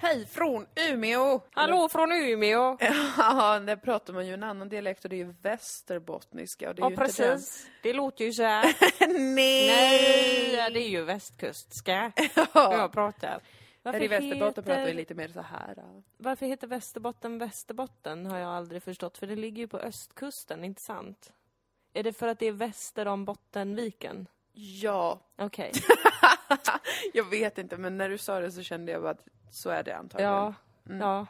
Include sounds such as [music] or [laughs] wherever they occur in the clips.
Hej från Umeå! Hallå från Umeå! [laughs] Ja, där pratar man ju en annan dialekt och det är ju västerbottniska och det är Ja ju precis, det låter ju så här. [laughs] Nej! Nej, det är ju västkustska [laughs] jag pratar. Här i Västerbotten pratar vi lite mer så här. ja. Varför heter Västerbotten Västerbotten har jag aldrig förstått, för det ligger ju på östkusten, inte sant? Är det för att det är väster om Bottenviken? Ja, Okej. jag vet inte men när du sa det så kände jag bara att så är det antagligen. Ja, ja.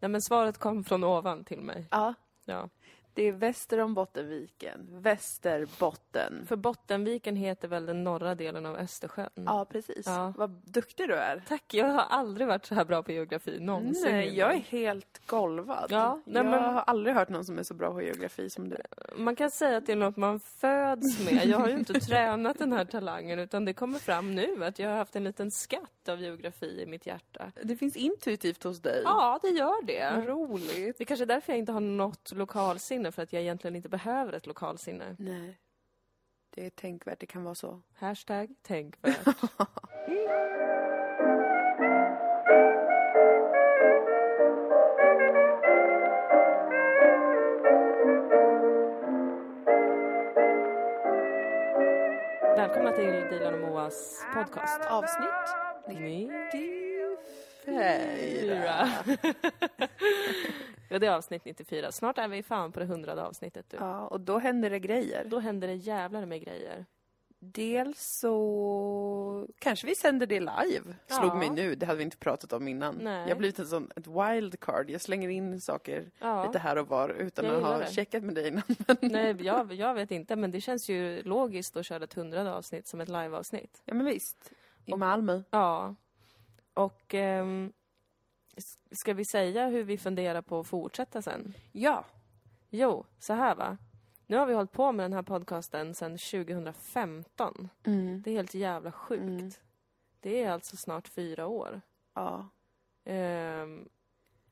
Nej men svaret kom från ovan till mig. Ja, Ja. det är väster om Bottenviken. Västerbotten. För Bottenviken heter väl den norra delen av Östersjön? Ja, precis. Ja. Vad duktig du är. Tack, jag har aldrig varit så här bra på geografi någonsin. Nej, jag är helt golvad. Ja, nej, jag men- har aldrig hört någon som är så bra på geografi som du. Man kan säga att det är något man föds med. Jag har ju inte [laughs] tränat den här talangen utan det kommer fram nu att jag har haft en liten skatt av geografi i mitt hjärta. Det finns intuitivt hos dig. Ja, det gör Vad det. roligt. Det kanske är därför jag inte har något lokalsinne för att jag egentligen inte behöver ett lokalsinne. Nej. Det är tänkvärt, det kan vara så. Hashtag tänkvärt. [laughs] Välkomna till Dilan och Moas podcast. Avsnitt Ni- 94. Ja, det är avsnitt 94. Snart är vi fan på det hundrade avsnittet. Du. Ja, och då händer det grejer. Då händer det jävlar med grejer. Dels så kanske vi sänder det live. Slog Ja. mig nu, det hade vi inte pratat om innan. Nej. Jag har blivit en sån, ett wildcard. Jag slänger in saker Ja. lite här och var utan Jag att ha det. checkat med dig innan. Nej, jag, jag vet inte, men det känns ju logiskt att köra ett hundrade avsnitt som ett liveavsnitt. ja men visst. I Malmö. Ja. Och s- ska vi säga hur vi funderar på att fortsätta sen? Ja. Jo, så här va. Nu har vi hållit på med den här podcasten sedan 2015. Mm. Det är helt jävla sjukt. Mm. Det är alltså snart fyra år. Ja. Ehm,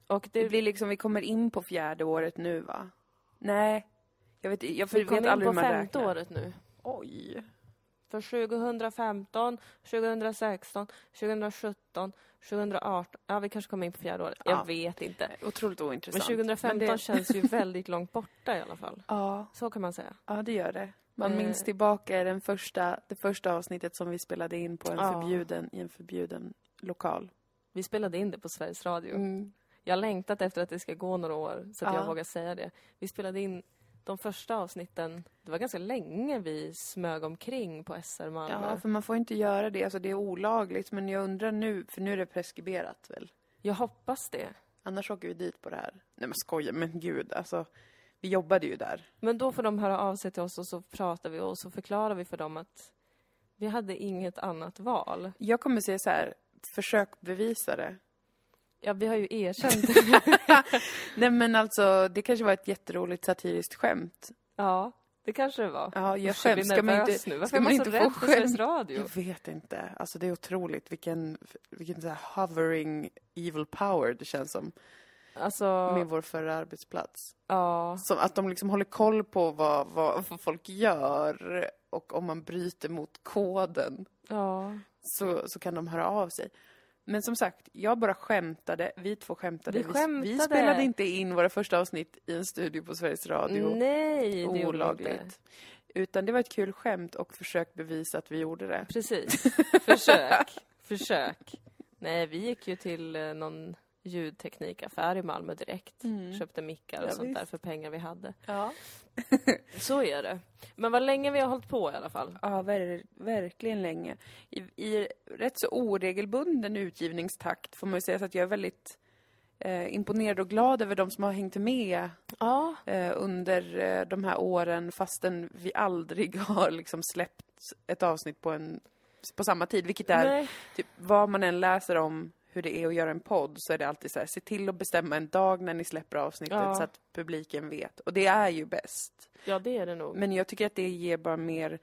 och Det det, blir liksom, vi kommer in på fjärde året nu va? Nej. Jag vet, jag vi vet kommer in på femte räknar. året nu. Oj. För 2015, 2016, 2017, 2018. Ja, vi kanske kommer in på fjärde året. Jag Ja. vet inte. Otroligt Men ointressant. 2015 Men det- känns ju väldigt långt borta i alla fall. Ja, Så kan man säga. ja, det gör det. Man Eh. minns tillbaka den första, det första avsnittet som vi spelade in på en Ja. förbjuden, i en förbjuden lokal. Vi spelade in det på Sveriges Radio. Mm. Jag har längtat efter att det ska gå några år så att Ja. jag vågar säga det. Vi spelade in de första avsnitten. Det var ganska länge vi smög omkring på SR Malmö. Ja, för man får inte göra det. Alltså det är olagligt. Men jag undrar nu, för nu är det preskriberat väl? Jag hoppas det. Annars åker vi dit på det här. Nej men skoja, men gud alltså. Vi jobbade ju där. Men då får de höra av sig till oss och så pratar vi och så förklarar vi för dem att vi hade inget annat val. Jag kommer säga så här, försök bevisa det. Ja, vi har ju erkänt. [laughs] Nej men alltså, det kanske var ett jätteroligt satiriskt skämt. ja, det kanske det var. Ja, jag skäms. Ska man inte, nu. Varför ska man man inte få skämt? Radio? Jag vet inte. Alltså det är otroligt vilken, vilken så här hovering evil power det känns som Alltså, med vår förra arbetsplats. ja. Som att de liksom håller koll på vad, vad, vad folk gör och om man bryter mot koden Ja. så, så kan de höra av sig. Men som sagt, jag bara skämtade, vi två skämtade. Vi vi skämtade. spelade inte in våra första avsnitt i en studio på Sveriges Radio. Nej, det vi olagligt. Utan det var ett kul skämt och försök bevisa att vi gjorde det. Precis. [laughs] Försök. Försök. Nej, vi gick ju till eh, någon ljudteknikaffär i Malmö direkt. Köpte mickar och Mm. Ja, sånt där visst. för pengar vi hade. Ja. [laughs] Så är det. Men vad länge vi har hållit på i alla fall. Ja, ver verkligen länge. I, I rätt så oregelbunden utgivningstakt får man ju säga så att jag är väldigt eh, imponerad och glad över de som har hängt med Ja. eh, under eh, de här åren fastän vi aldrig [laughs] har liksom släppt ett avsnitt på, en, på samma tid. Vilket är, Nej. typ, vad man än läser om hur det är att göra en podd så är det alltid så här, se till att bestämma en dag när ni släpper avsnittet Ja. så att publiken vet. Och det är ju bäst. Ja, det är det nog. Men jag tycker att det ger bara mer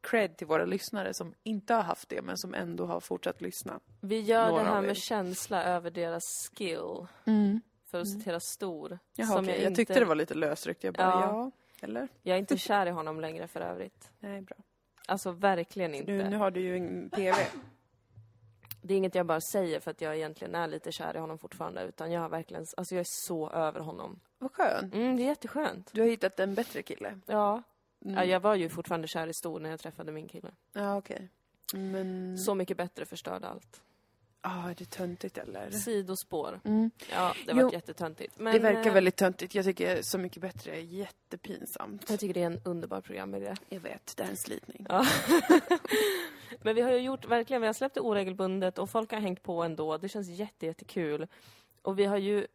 cred till våra lyssnare som inte har haft det men som ändå har fortsatt lyssna. Vi gör några det här med känsla över deras skill. För att citera Stor. Jaha, som okej. jag, inte- tyckte det var lite lösryckt. Jag bara, Ja. ja, eller? Jag är inte kär i honom längre för övrigt. Nej, bra. Alltså verkligen inte. Nu, nu har du ju en PV. Det är inget jag bara säger för att jag egentligen är lite kär i honom fortfarande, utan jag har verkligen, alltså jag är så över honom. Vad skönt. Mm, det är jätteskönt. Du har hittat en bättre kille. Ja. Mm. ja. Jag var ju fortfarande kär i Stor när jag träffade min kille. Ja, okej. Men... Så mycket bättre förstörde allt. Ja, är det töntigt eller? Sidospår. Mm. Ja, det var jättetöntigt. Men, det verkar eh, väldigt töntigt. Jag tycker Så mycket bättre är jättepinsamt. Jag tycker det är en underbar programidé. Jag vet, det är en slitning. Ja. [laughs] Men vi har ju gjort, verkligen, vi har släppt det oregelbundet och folk har hängt på ändå. Det känns jätte, jättekul. Och vi har ju,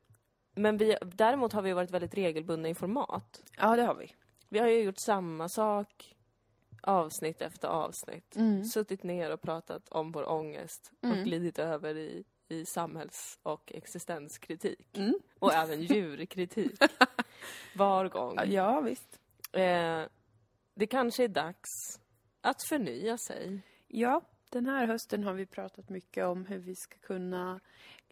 men vi, däremot har vi varit väldigt regelbundna i format. Ja, det har vi. Vi har ju gjort samma sak avsnitt efter avsnitt. Mm. Suttit ner och pratat om vår ångest Mm. och glidit över i, i samhälls och existenskritik. Mm. Och även djurkritik. [laughs] Var gång. Ja, visst. Eh, det kanske är dags att förnya sig. Ja, den här hösten har vi pratat mycket om hur vi ska kunna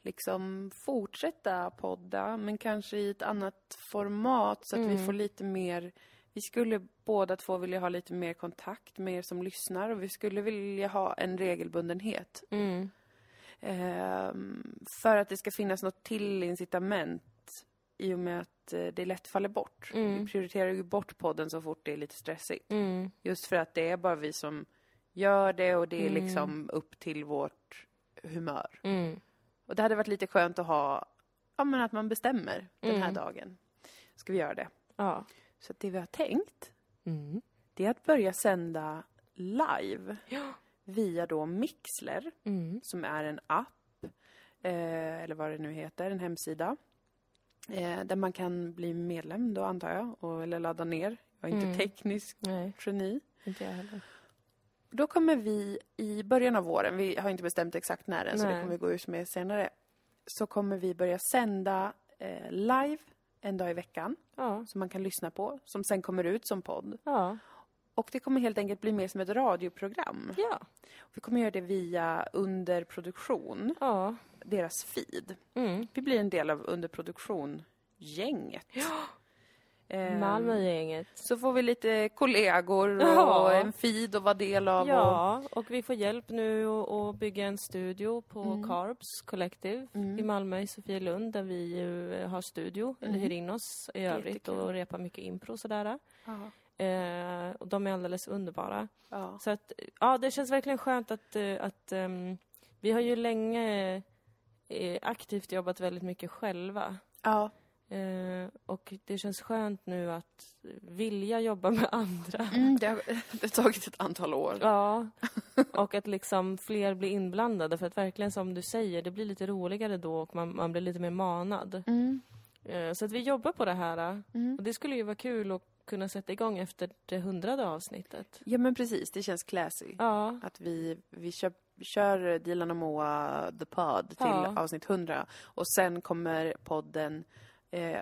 liksom fortsätta podda, men kanske i ett annat format så att vi Mm. får lite mer... Vi skulle båda två vilja ha lite mer kontakt med er som lyssnar och vi skulle vilja ha en regelbundenhet. Mm. Ehm, för att det ska finnas något till incitament i och med att eh, det lätt faller bort. Mm. Vi prioriterar ju bort podden så fort det är lite stressigt. Mm. Just för att det är bara vi som gör det och det är Mm. liksom upp till vårt humör. Mm. Och det hade varit lite skönt att ha, ja men att man bestämmer den här Mm. dagen. Ska vi göra det? Ja. Så det vi har tänkt, Mm. det är att börja sända live Ja. via då Mixler, Mm. som är en app, eh, eller vad det nu heter, en hemsida. Eh, där man kan bli medlem då antar jag, och, eller ladda ner. Jag är inte Mm. teknisk Nej, geni. inte jag heller. Då kommer vi i början av våren, vi har inte bestämt exakt när än så det Nej. kommer vi gå ut med senare. Så kommer vi börja sända eh, live en dag i veckan Ja. som man kan lyssna på, som sen kommer ut som podd. Ja. Och det kommer helt enkelt bli mer som ett radioprogram. Ja. Vi kommer göra det via underproduktion, Ja. deras feed. Mm. Vi blir en del av underproduktion-gänget. Ehm, Malmögänget. Så får vi lite kollegor och Ja. en feed att vara del av. Och, Ja, och vi får hjälp nu att bygga en studio på Mm. Carbs Collective Mm. i Malmö, i Sofielund, där vi ju eh, har studio, eller Mm. hyr in oss i övrigt Jättekul. och repar mycket impro och sådär. Eh, och de är alldeles underbara. Ja. Så att, ja, det känns verkligen skönt att, eh, att ehm, vi har ju länge eh, aktivt jobbat väldigt mycket själva. ja. Eh, och det känns skönt nu att vilja jobba med [laughs] andra. Mm, det, har, det har tagit ett antal år. Ja, och att liksom fler blir inblandade för att verkligen som du säger, det blir lite roligare då och man, man blir lite mer manad. Mm. Eh, Så att vi jobbar på det här. Mm. Och det skulle ju vara kul att kunna sätta igång efter det hundrade avsnittet. Ja men precis, det känns classy. Ja, Att vi, vi kör, kör Dilan och Moa The Pod till Ja. avsnitt 100 och sen kommer podden eh,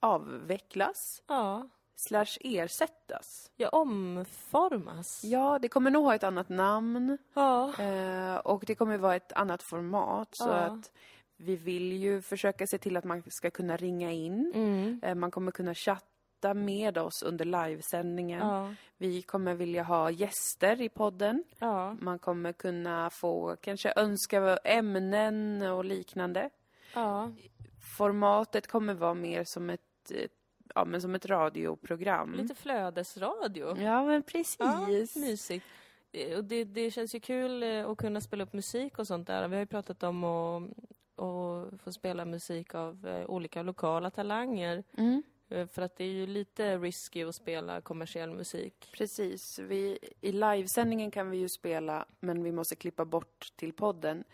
avvecklas ja. slash ersättas. Ja, omformas. Ja, det kommer nog ha ett annat namn Ja. eh, och det kommer vara ett annat format så Ja. att vi vill ju försöka se till att man ska kunna ringa in. Mm. Eh, man kommer kunna chatta med oss under livesändningen. Ja. Vi kommer vilja ha gäster i podden. Ja. Man kommer kunna få kanske önska ämnen och liknande. Ja. Formatet kommer vara mer som ett, eh, ja, men som ett radioprogram. Lite flödesradio. Ja, men precis. Ja, mysigt. Eh, Och det, det känns ju kul eh, att kunna spela upp musik och sånt där. Vi har ju pratat om att, att få spela musik av olika lokala talanger. Mm, För att det är ju lite risky att spela kommersiell musik. precis. Vi, I livesändningen kan vi ju spela, men vi måste klippa bort till podden.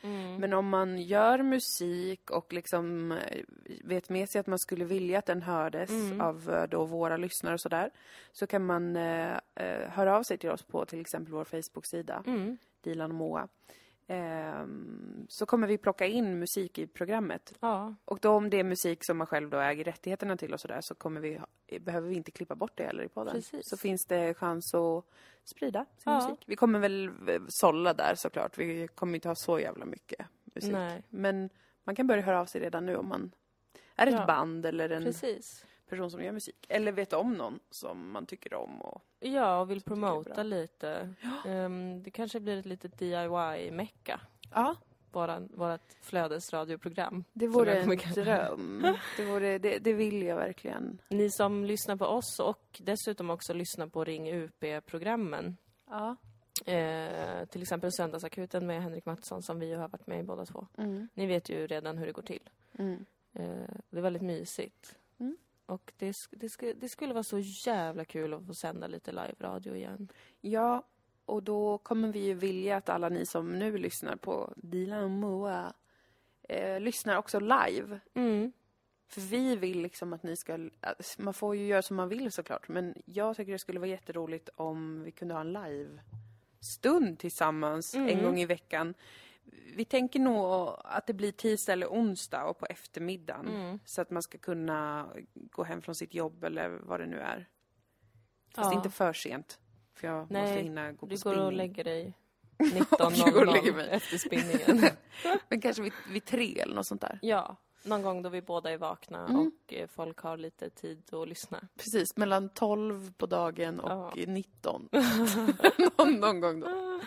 Men om man gör musik och liksom eh, vet med sig att man skulle vilja att den hördes Mm. av eh, då våra lyssnare och sådär, så kan man eh, eh, höra av sig till oss på till exempel vår Facebook-sida, Mm. Dilan och Moa. Ehm, så kommer vi plocka in musik i programmet. Ja, Och då om det är musik som man själv då äger rättigheterna till och sådär så kommer vi, behöver vi inte klippa bort det heller i podden. Precis. Så finns det chans att sprida sin Ja. musik. Vi kommer väl eh, sålla där såklart. Vi kommer inte ha så jävla mycket musik. nej, Men man kan börja höra av sig redan nu om man är ett Ja. band eller en precis. Person som gör musik. Eller vet om någon som man tycker om. Och... Ja, och vill promota lite. Ehm, det kanske blir ett litet DIY-mecka. Ja, våran, vårat flödesradioprogram. Det vore en dröm. [laughs] Det, vore, det, det vill jag verkligen. Ni som lyssnar på oss och dessutom också lyssnar på Ring UP-programmen. Ja. Eh, till exempel Söndagsakuten med Henrik Mattsson som vi har varit med i båda två. Mm. Ni vet ju redan hur det går till. Mm. Eh, det är väldigt mysigt. Och det, det, sk- det skulle vara så jävla kul att få sända lite live-radio igen. Ja, och då kommer vi ju vilja att alla ni som nu lyssnar på Dilan och Moa eh, lyssnar också live. Mm. För vi vill liksom att ni ska... Man får ju göra som man vill såklart, men jag tycker det skulle vara jätteroligt om vi kunde ha en live-stund tillsammans en Mm. gång i veckan. Vi tänker nog att det blir tisdag eller onsdag och på eftermiddagen. Mm. Så att man ska kunna gå hem från sitt jobb eller vad det nu är. Fast Ja. inte för sent. För jag måste Nej, hinna gå på Du går spinning. och lägger dig [laughs] Och jag går och lägger 19.00 mig. efter spinningen. [laughs] Men kanske vid, vid tre eller något sånt där. ja, någon gång då vi båda är vakna Mm. och eh, folk har lite tid att lyssna. Precis, mellan 12 på dagen och Ja. 19. [laughs] någon, någon gång då.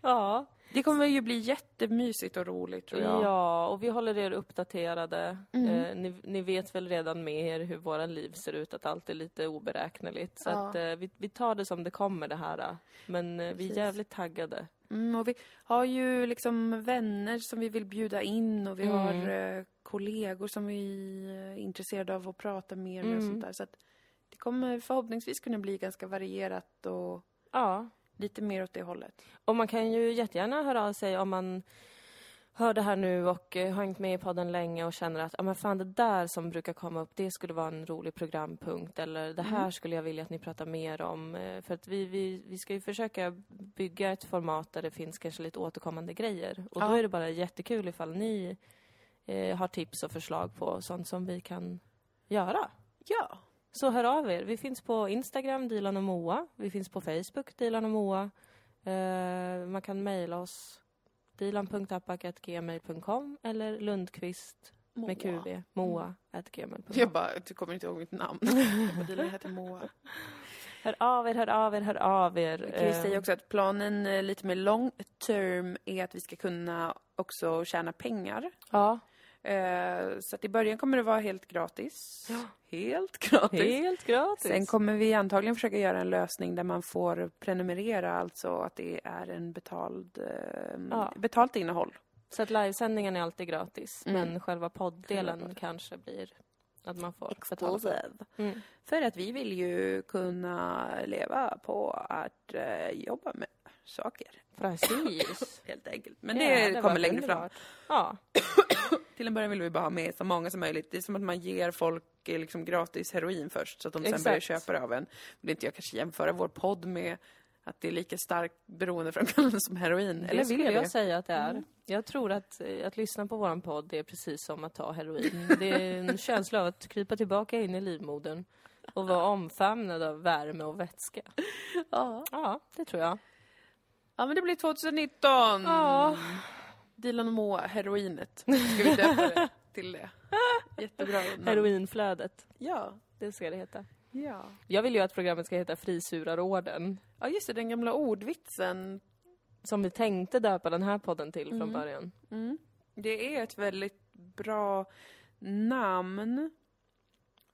Ja. Det kommer ju bli jättemysigt och roligt tror jag. Ja, och vi håller er uppdaterade. Mm. Eh, ni, ni vet väl redan med er hur våra liv ser ut, att allt är lite oberäkneligt. Så Ja. att, eh, vi, vi tar det som det kommer det här. eh. Men eh, vi är jävligt taggade. Mm, och vi har ju liksom vänner som vi vill bjuda in och vi Mm. har eh, kollegor som vi är intresserade av att prata med och Mm. sånt där. Så att det kommer förhoppningsvis kunna bli ganska varierat och Ja. Lite mer åt det hållet. Och man kan ju jättegärna höra av sig om man hör det här nu och eh, har hängt med i podden länge och känner att ja men fan det där som brukar komma upp, det skulle vara en rolig programpunkt eller det här Mm. skulle jag vilja att ni pratar mer om. Eh, För att vi, vi, vi ska ju försöka bygga ett format där det finns kanske lite återkommande grejer. Och då Ja. är det bara jättekul ifall ni eh, har tips och förslag på sånt som vi kan göra. Ja. Så hör av er. Vi finns på Instagram, Dilan och Moa. Vi finns på Facebook, Dilan och Moa. Eh, man kan mejla oss dilan.apak.gmail.com eller lundqvist med qv, moa.gmail.com. Jag bara, du kommer inte ihåg mitt namn. [laughs] Dilan heter Moa. Hör av er, hör av er, hör av er. Kan ju Eh, säga också att planen eh, lite mer long term är att vi ska kunna också tjäna pengar. Ja, Så att i början kommer det vara helt gratis. Ja. Helt gratis. helt gratis. Sen kommer vi antagligen försöka göra en lösning där man får prenumerera, alltså att det är en betald, eh, Ja. betalt innehåll. Så att livesändningen är alltid gratis, Mm. men själva Själva podden. kanske blir att man får för. Mm. För att vi vill ju kunna leva på att eh, jobba med saker, Precis. [laughs] helt enkelt. Men Ja, det, kommer längre fram. Ja. [coughs] Till en början vill vi bara ha med så många som möjligt. Det är som att man ger folk eh, liksom gratis heroin först, så att de sen Exakt. börjar köpa det av en. Vill inte jag kanske jämföra vår podd med att det är lika starkt beroendeframkallande [laughs] som heroin? Eller det vill skulle jag det? säga att det är. Mm. Jag tror att, eh, att lyssna på våran podd är precis som att ta heroin. [laughs] Det är en känsla av att krypa tillbaka in i livmodern och vara omfamnad av värme och vätska. Ja. Ja, det tror jag. Ja, men det blir 2019! Ja. Dilan och Moa, heroinet. Ska vi döpa det till det? Jättebra namn. Heroinflödet, Ja. det ska det heta. Ja. Jag vill ju att programmet ska heta Frisurarorden. Ja, just det, den gamla ordvitsen. Som vi tänkte döpa den här podden till från Mm. början. Mm. Det är ett väldigt bra namn.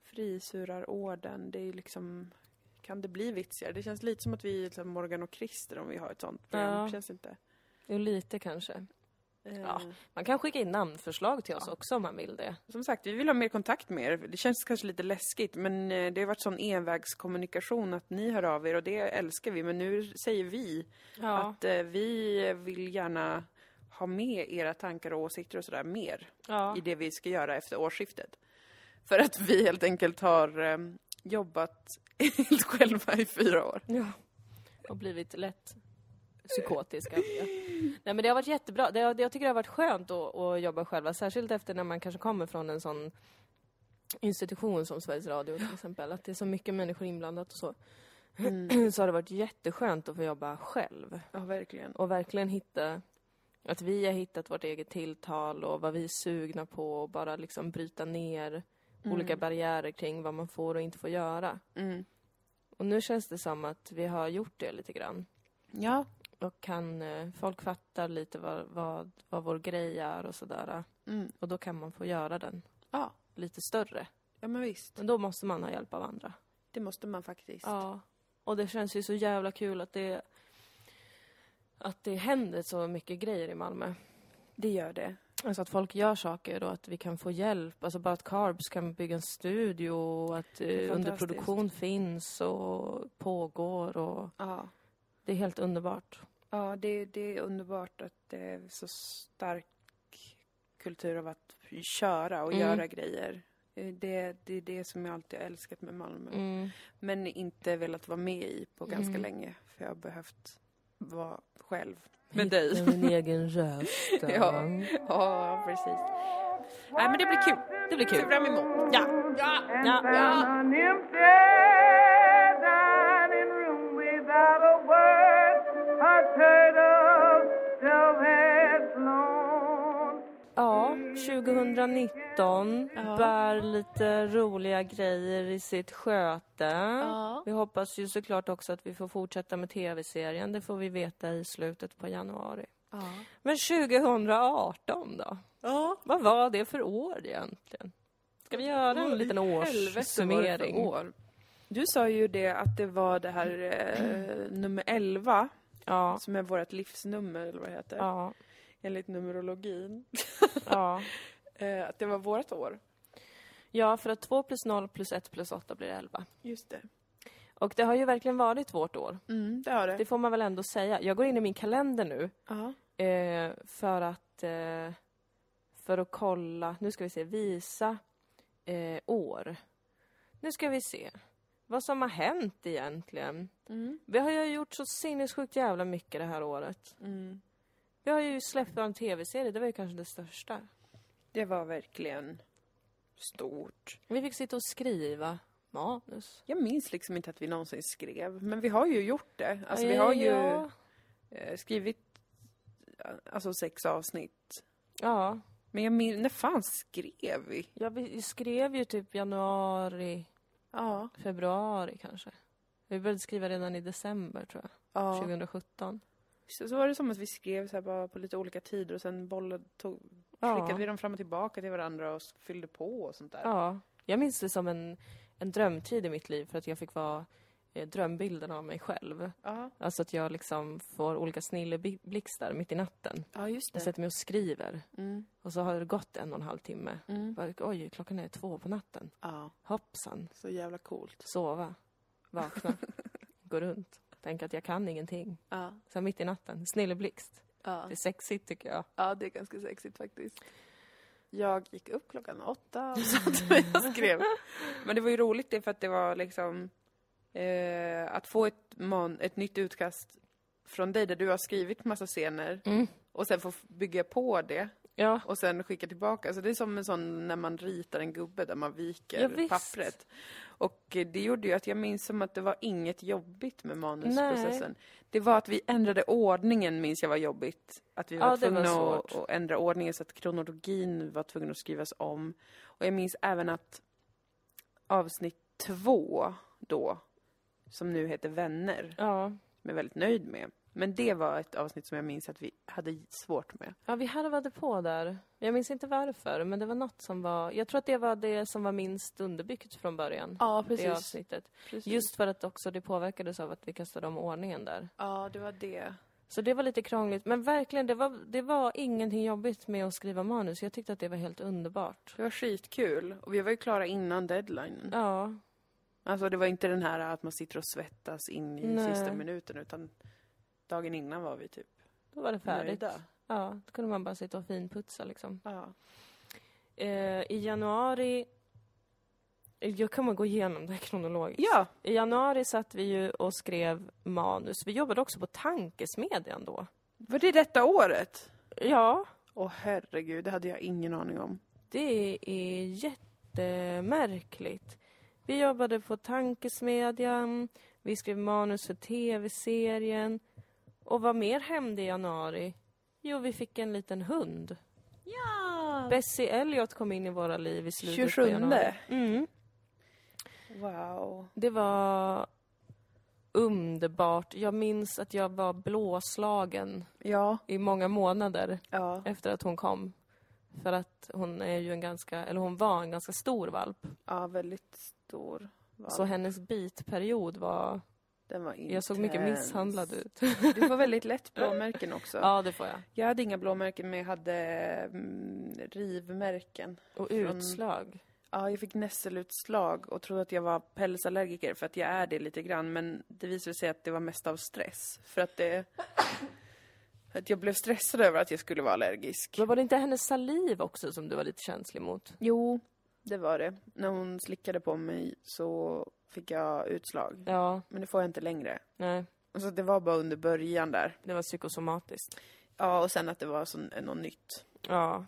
Frisurarorden, det är liksom... Kan det bli vitsigare? Det känns lite som att vi är liksom Morgan och Christer om vi har ett sånt program. Ja. Det känns inte... Jo, lite kanske. Eh, Ja. Man kan skicka in namnförslag till oss Ja. också om man vill det. Som sagt, vi vill ha mer kontakt med er. Det känns kanske lite läskigt, men eh, det har varit sån envägskommunikation att ni hör av er och det älskar vi. Men nu säger vi Ja. att eh, vi vill gärna ha med era tankar och åsikter och sådär mer ja. i det vi ska göra efter årsskiftet. För att vi helt enkelt har eh, jobbat helt [laughs] själva i fyra år. Ja. Och blivit lätt psykotiska. Nej men det har varit jättebra. Det, jag tycker det har varit skönt att, att jobba själva. Särskilt efter när man kanske kommer från en sån institution som Sveriges Radio till exempel. Att det är så mycket människor inblandat och så. Mm. [clears throat] Så har det varit jätteskönt att få jobba själv. Ja, verkligen. Och verkligen hitta att vi har hittat vårt eget tilltal och vad vi är sugna på och bara liksom bryta ner olika barriärer kring vad man får och inte får göra. Mm. Och nu känns det som att vi har gjort det lite grann. Ja, Och kan, eh, folk fattar lite vad, vad, vad vår grej är och sådär. Mm. Och då kan man få göra den Ja. lite större. ja, men visst. Men då måste man ha hjälp av andra. Det måste man faktiskt. Ja. Och det känns ju så jävla kul att det, att det händer så mycket grejer i Malmö. Det gör det. Alltså att folk gör saker och att vi kan få hjälp. Alltså bara att Carbs kan bygga en studio och att eh, underproduktion finns och pågår och Ja. det är helt underbart. Ja, det, det är underbart att det är så stark kultur av att köra och Mm. göra grejer. Eh, Det, det är det som jag alltid har älskat med Malmö. Mm. Men inte velat vara med i på ganska Mm. länge. För jag har behövt vara själv med dig. Hitta min egen röst. [laughs] Ja. Ja, precis. Nej, men det blir kul. Det blir Ser kul. fram emot. Ja. Ja. Ja. Ja. 2019 Ja. bär lite roliga grejer i sitt sköte. Ja. Vi hoppas ju såklart också att vi får fortsätta med tv-serien. Det får vi veta i slutet på januari. Ja. Men 2018 då? ja. Vad var det för år egentligen? Ska vi göra en liten årssummering? år. Du sa ju det att det var det här eh, nummer 11 Ja, som är vårt livsnummer, eller vad det heter, ja, enligt numerologin. [laughs] ja. [laughs] Eh, att det var vårt år. Ja, för att 2 plus 0 plus 1 plus 8 blir 11. Just det. Och det har ju verkligen varit vårt år. Mm, det har det. Det får man väl ändå säga. Jag går in i min kalender nu Ja. eh, för att eh, för att kolla, nu ska vi se, visa eh, år. Nu ska vi se vad som har hänt egentligen. Mm. Vi har ju gjort så sinnessjukt jävla mycket det här året. Mm. Vi har ju släppt en tv-serie, det var ju kanske det största. Det var verkligen stort. Vi fick sitta och skriva manus. Jag minns liksom inte att vi någonsin skrev, men vi har ju gjort det. Alltså vi har ju Ja, eh, skrivit eh, alltså sex avsnitt. ja. Men jag minns, när fan skrev vi? ja, vi skrev ju typ januari, Ja. februari kanske. Vi började skriva redan i december tror jag, ja. 2017. Så, så var det som att vi skrev så här på lite olika tider och sen bollade, tog, Ja. skickade vi dem fram och tillbaka till varandra och fyllde på och sånt där. Ja, jag minns det som en, en drömtid i mitt liv för att jag fick vara eh, drömbilden av mig själv. Ja, Alltså att jag liksom får olika snilleblixtar mitt i natten. ja just Jag sätter mig och skriver Mm. och så har det gått en och en halv timme. Mm. Bara, Oj, klockan är två på natten. Ja, Hoppsan. så jävla coolt. Sova. Vakna. [laughs] Gå runt. Tänk att jag kan ingenting. Ja, Sen mitt i natten. Snilleblixt. ja. Det är sexigt tycker jag. ja, det är ganska sexigt faktiskt. Jag gick upp klockan åtta och [laughs] satt mig och skrev. Men det var ju roligt det för att det var liksom eh, att få ett, man, ett nytt utkast från dig där du har skrivit massa scener Mm. och sen få bygga på det Ja. och sen skicka tillbaka. Så det är som en sån när man ritar en gubbe där man viker Ja, pappret. Och eh, det gjorde ju att jag minns som att det var inget jobbigt med manusprocessen. Det var att vi ändrade ordningen minns jag var jobbigt. Att vi var Ja, det var tvungna att, att ändra ordningen så att kronologin var tvungen att skrivas om. Och jag minns även att avsnitt två då, som nu heter Vänner, Ja. som jag är väldigt nöjd med. Men det var ett avsnitt som jag minns att vi hade svårt med. Ja, vi harvade på där. Jag minns inte varför, men det var något som var... Jag tror att det var det som var minst underbyggt från början. Ja, Det avsnittet. precis. Just för att också det påverkades av att vi kastade om ordningen där. Ja, det var det. Så det var lite krångligt. Men verkligen, det var, det var ingenting jobbigt med att skriva manus. Jag tyckte att det var helt underbart. Det var skitkul. Och vi var ju klara innan deadlinen. Ja, Alltså det var inte den här att man sitter och svettas in i Nej. sista minuten utan dagen innan var vi typ då var det färdigt. nöjda. Ja, då kunde man bara sitta och finputsa liksom. Ja. Eh, I januari... Jag kommer gå igenom det här kronologiskt. ja, I januari satt vi ju och skrev manus. Vi jobbade också på Tankesmedjan då. var det detta året? Ja, Åh herregud, det hade jag ingen aning om. det är jättemärkligt. Vi jobbade på Tankesmedjan, vi skrev manus för tv-serien. Och vad mer hände i januari? Jo, vi fick en liten hund. Ja! Bessie Elliot kom in i våra liv i slutet 27. på januari. Mm. Wow. Det var underbart. Jag minns att jag var blåslagen Ja, i många månader ja, efter att hon kom. För att hon är ju en ganska, eller hon var en ganska stor valp. ja, väldigt stor. valp. Så hennes bitperiod var... Den var Jag såg mycket intens. misshandlad ut. Du får väldigt lätt blåmärken också. ja, det får jag. Jag hade inga blåmärken men jag hade mm, rivmärken. Och Från- utslag. Ja, jag fick nässelutslag och trodde att jag var pälsallergiker för att jag är det lite grann. Men det visade sig att det var mest av stress. För att det... Att jag blev stressad över att jag skulle vara allergisk. Men var det inte hennes saliv också som du var lite känslig mot? Jo, det var det. När hon slickade på mig så fick jag utslag. Ja, Men det får jag inte längre. nej. Så det var bara under början där. Det var psykosomatiskt. Ja, och sen att det var sån, något nytt, Ja,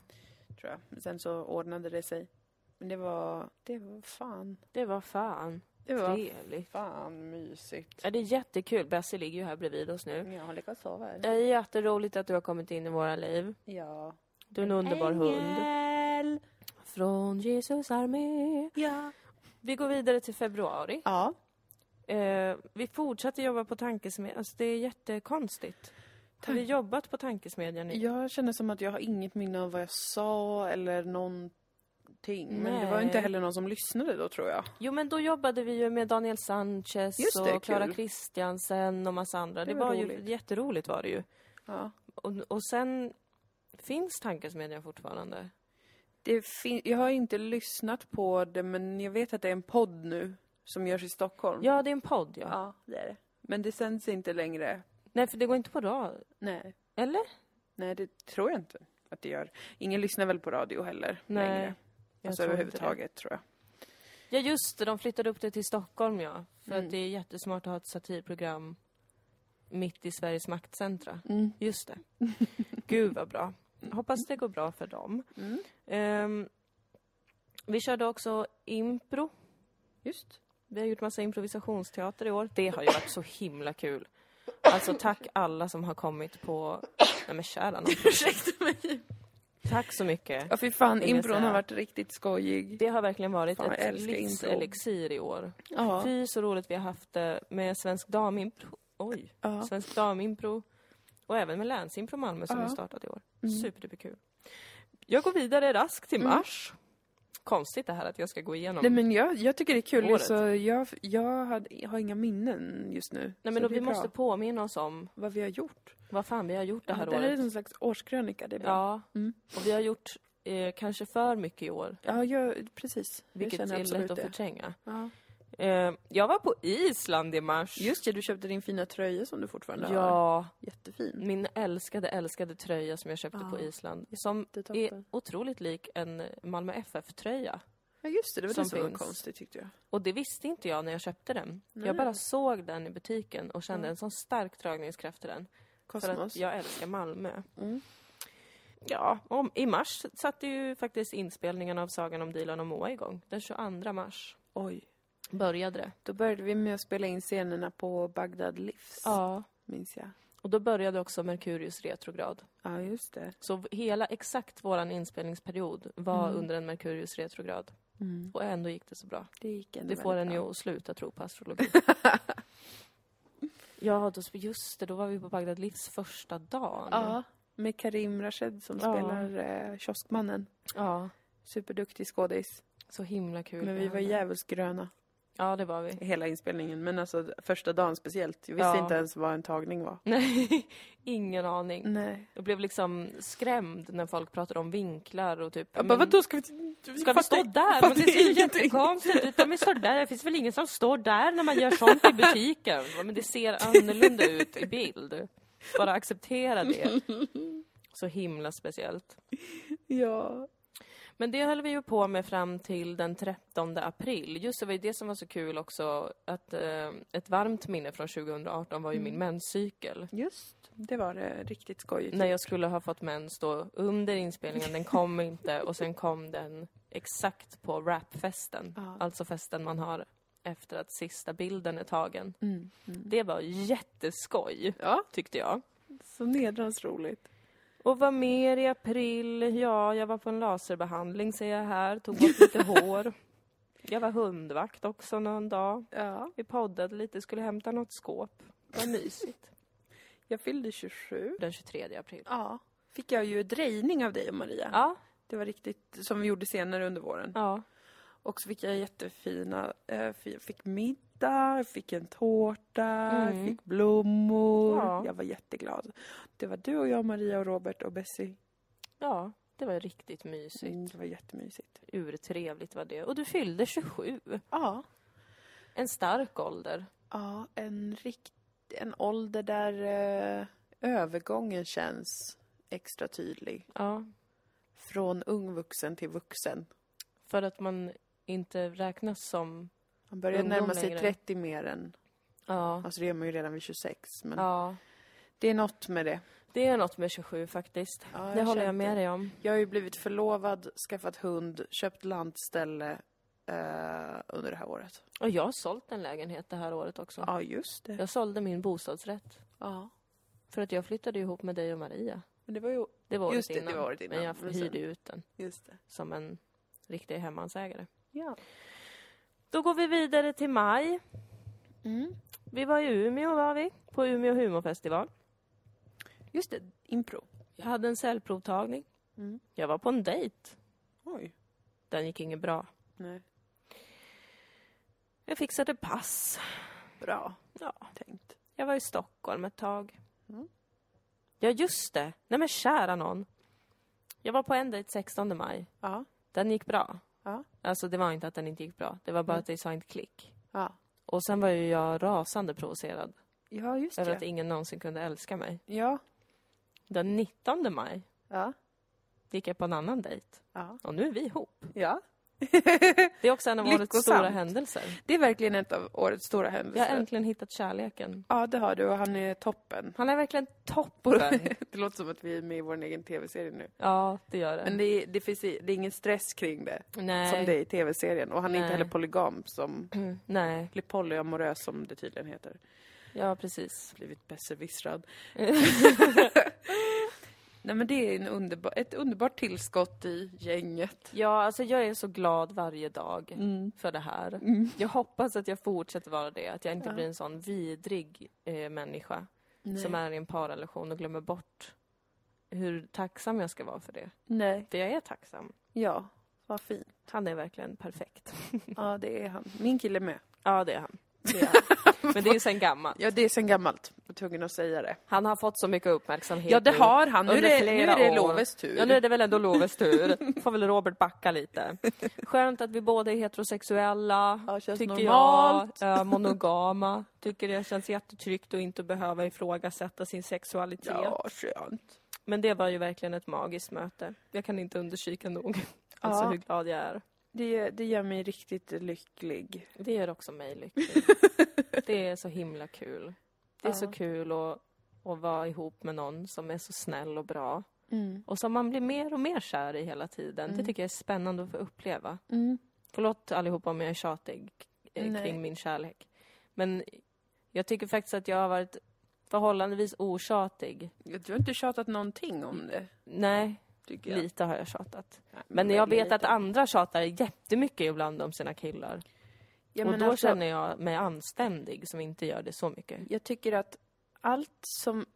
tror jag. Men sen så ordnade det sig. Men det var, det var fan, det var fan det var trevligt. fan mysigt. Ja, det är jättekul. Bessie ligger ju här bredvid oss nu. Jag har lyckats sova här. Det är jätteroligt att du har kommit in i våra liv. Ja. Du är en underbar hund. Ängel. Från Jesus armé. Ja. Vi går vidare till februari. Ja. Eh, vi fortsätter jobba på tankesmedjan. Alltså, det är jättekonstigt. Har vi jobbat på tankesmedjan? i- Jag känner som att jag har inget minne av vad jag sa eller någonting. Men det var Nej. inte heller någon som lyssnade då tror jag. Jo, men då jobbade vi ju med Daniel Sanchez det, och Clara kul. Christiansen och massa andra. Det, Det var, var ju roligt. jätteroligt var det ju. Ja. Och, och sen finns tankesmedjan fortfarande. Det fin- jag har inte lyssnat på det men jag vet att det är en podd nu som görs i Stockholm. Ja, det är en podd, ja. ja det är det. Men det sänds inte längre. Nej, för det går inte på rad. Nej. Eller? Nej, det tror jag inte att det gör. Ingen lyssnar väl på radio heller Nej, längre. jag Alltså tror inte överhuvudtaget tror jag. Ja, just det. De flyttade upp det till Stockholm, ja. För Mm. att det är jättesmart att ha ett satirprogram mitt i Sveriges maktcentra. Mm. Just det. [laughs] Gud, vad bra. Hoppas det går bra för dem. Mm. Ehm, vi körde också impro. Just. Vi har gjort massa improvisationsteater i år. Det har ju varit så himla kul. Alltså tack alla som har kommit på... Nej men kära nån. [laughs] Ursäkta mig. Tack så mycket. Ja, fy fan. Impron har varit riktigt skojig. Det har verkligen varit Fan, ett livselixir i år. Ja. Fy så roligt vi har haft det med Svensk Damimpro. Oj. ja. Svensk Damimpro. Och även med Länsimpro Malmö som Ja. vi startat i år. Mm. Superduperkul. Jag går vidare raskt till Mm. mars. Konstigt det här att jag ska gå igenom. Nej, men jag, jag tycker det är kul. Året. Så jag, jag, hade, jag har inga minnen just nu. Nej men då, vi bra. måste påminna oss om Vad vi har gjort. vad fan vi har gjort det Ja, här det här är året. någon slags årskrönika. Det är bra. Ja, Mm. och vi har gjort eh, kanske för mycket i år. Ja, jag, precis. Jag Vilket känner är lätt att det. förtränga. Ja. Eh, jag var på Island i mars. Just det, du köpte din fina tröja som du fortfarande har. Ja, Jättefin. min älskade, älskade tröja som jag köpte Ja. på Island. Som är otroligt lik en Malmö FF-tröja. Ja, just det. Det var som det som var konstigt tyckte jag. Och det visste inte jag när jag köpte den. Nej. Jag bara såg den i butiken och kände Ja. en sån stark dragningskraft till den. För Kosmos. att jag älskar Malmö. Mm. Ja, om, i mars satte ju faktiskt inspelningen av Sagan om Dilan och Moa igång. Den 22 mars Oj. Började det. Då började vi med att spela in scenerna på Bagdad Livs, Ja. minns jag. Och då började också Merkurius retrograd. Ja, just det. Så hela, exakt våran inspelningsperiod var Mm. under en Merkurius retrograd. Mm. Och ändå gick det så bra. Det gick ändå Det får en ju att sluta tro på astrologi. [laughs] ja, då, just det, då var vi på Bagdad Livs första dagen. Ja, med Karim Rashed som Ja. spelar eh, kioskmannen. ja. Superduktig skådis. Så himla kul. Men vi var hade. Ja, det var vi. hela inspelningen. Men alltså första dagen speciellt. Jag visste Ja. inte ens vad en tagning var. Nej, [laughs] ingen aning. Nej. Jag blev liksom skrämd när folk pratade om vinklar och typ... Jag men- bara, vadå ska vi... Ska vi stå där? Men det ser ju jättekonstigt ut. Om vi står där, det finns väl ingen som står där när man gör sånt i butiken? Men det ser annorlunda ut i bild. Bara acceptera det. [laughs] Så himla speciellt. Ja. Men det höll vi ju på med fram till den 13 april. Just det var ju det som var så kul också, att eh, ett varmt minne från 2018 var ju min menscykel. Just. Det var det riktigt skojigt. När jag skulle ha fått mens då under inspelningen, den kom [laughs] inte och sen kom den exakt på rapfesten. Ja. Alltså festen man har efter att sista bilden är tagen. Mm. Mm. Det var jätteskoj, Ja, tyckte jag. så nedrans roligt. Och vad mer i april? Ja, jag var på en laserbehandling ser jag här, tog bort lite [laughs] hår. Jag var hundvakt också någon dag. Ja. Vi poddade lite, skulle hämta något skåp. Vad mysigt. Jag fyllde 27. Den 23 april. Ja. Fick jag ju drejning av dig och Maria. Ja, Det var riktigt, som vi gjorde senare under våren. ja. Och så fick jag jättefina, eh, fi- fick middag, fick en tårta, Mm. fick blommor. Ja. Jag var jätteglad. Det var du och jag, Maria och Robert och Bessie. Ja, det var riktigt mysigt. Mm, det var jättemysigt. Urtrevligt var det. Och du fyllde 27. Ja. En stark ålder. Ja, en rikt, en ålder där eh, övergången känns extra tydlig. Ja. Från ung vuxen till vuxen. För att man inte räknas som... Man börjar Ungdom närma sig längre. 30 mer än, Ja. alltså det är man ju redan vid 26. Men ja. det är något med det. Det är något med 27 faktiskt. Ja, det håller jag med det. dig om. Jag har ju blivit förlovad, skaffat hund, köpt lantställe eh, under det här året. Och jag har sålt en lägenhet det här året också. Ja, just det. Jag sålde min bostadsrätt. Ja. För att jag flyttade ihop med dig och Maria. Men det var ju... Det var året Just det, det innan. var året innan. Men jag hyrde ut den Just det. som en riktig hemmansägare. Ja. Då går vi vidare till maj. Mm. Vi var i Umeå var vi, på Umeå humorfestival. Just det, impro. Jag hade en cellprovtagning. Mm. Jag var på en dejt. Oj. Den gick inget bra. Nej. Jag fixade pass. Bra Ja, tänkt. jag var i Stockholm ett tag. Mm. Ja, just det. Nej men kära någon. Jag var på en dejt 16 maj. Ja. Den gick bra. Ja. Alltså det var inte att den inte gick bra. Det var bara Mm. att det sa inte klick. Ja. Och sen var ju jag rasande provocerad Ja, just över att det. ingen någonsin kunde älska mig. Ja. Den 19 maj Ja. gick jag på en annan dejt. Ja. Och nu är vi ihop. Ja. [laughs] Det är också en av årets stora händelser. Det är verkligen ett av årets stora Jag händelser. har äntligen hittat kärleken. Ja, det har du och han är toppen. Han är verkligen [laughs] toppen. det låter som att vi är med i vår egen tv-serie nu. Ja, det gör det. Men det är, det, finns, det är ingen stress kring det. Nej. Som det är i tv-serien. Och han är inte Nej. heller polygam som... Mm, Nej, Eller polyamorös som det tydligen heter. ja precis. Blivit besserwissrad. [laughs] Nej men det är en underbar, ett underbart tillskott i gänget. Ja, alltså jag är så glad varje dag Mm. för det här. Jag hoppas att jag fortsätter vara det. Att jag inte Ja. blir en sån vidrig eh, människa som är i en parrelation och glömmer bort hur tacksam jag ska vara för det. Nej. För jag är tacksam. Ja, vad fint. Han är verkligen perfekt. Ja, det är han. Min kille med. Ja, det är han. Det. [laughs] Men det är sen gammalt. Ja, det är sen gammalt. Jag var tvungen att säga det. Han har fått så mycket uppmärksamhet Ja, det har han. Nu är det, nu är det. Loves tur. Ja, nu är det väl ändå Loves tur. [laughs] Får väl Robert backa lite. Skönt att vi båda är heterosexuella. Ja, känns tycker normalt. jag. Ja, monogama. Tycker det känns jättetryggt att inte behöva ifrågasätta sin sexualitet. Ja, skönt. Men det var ju verkligen ett magiskt möte. Jag kan inte undersöka nog. Alltså Ja. hur glad jag är. Det, det gör mig riktigt lycklig. Det gör också mig lycklig. [laughs] det är så himla kul. Det är så Ja. kul att, att vara ihop med någon som är så snäll och bra. Mm. Och som man blir mer och mer kär i hela tiden. Det Mm. tycker jag är spännande att få uppleva. Mm. Förlåt allihopa om jag är tjatig eh, Nej. kring min kärlek. Men jag tycker faktiskt att jag har varit förhållandevis otjatig. Du har inte tjatat någonting om det, Nej, tycker jag. lite har jag tjatat. Nej, Men jag väldigt vet att lite. andra tjatar jättemycket ibland om sina killar. Ja, och men då alltså, känner jag mig anständig som inte gör det så mycket. Jag tycker att allt som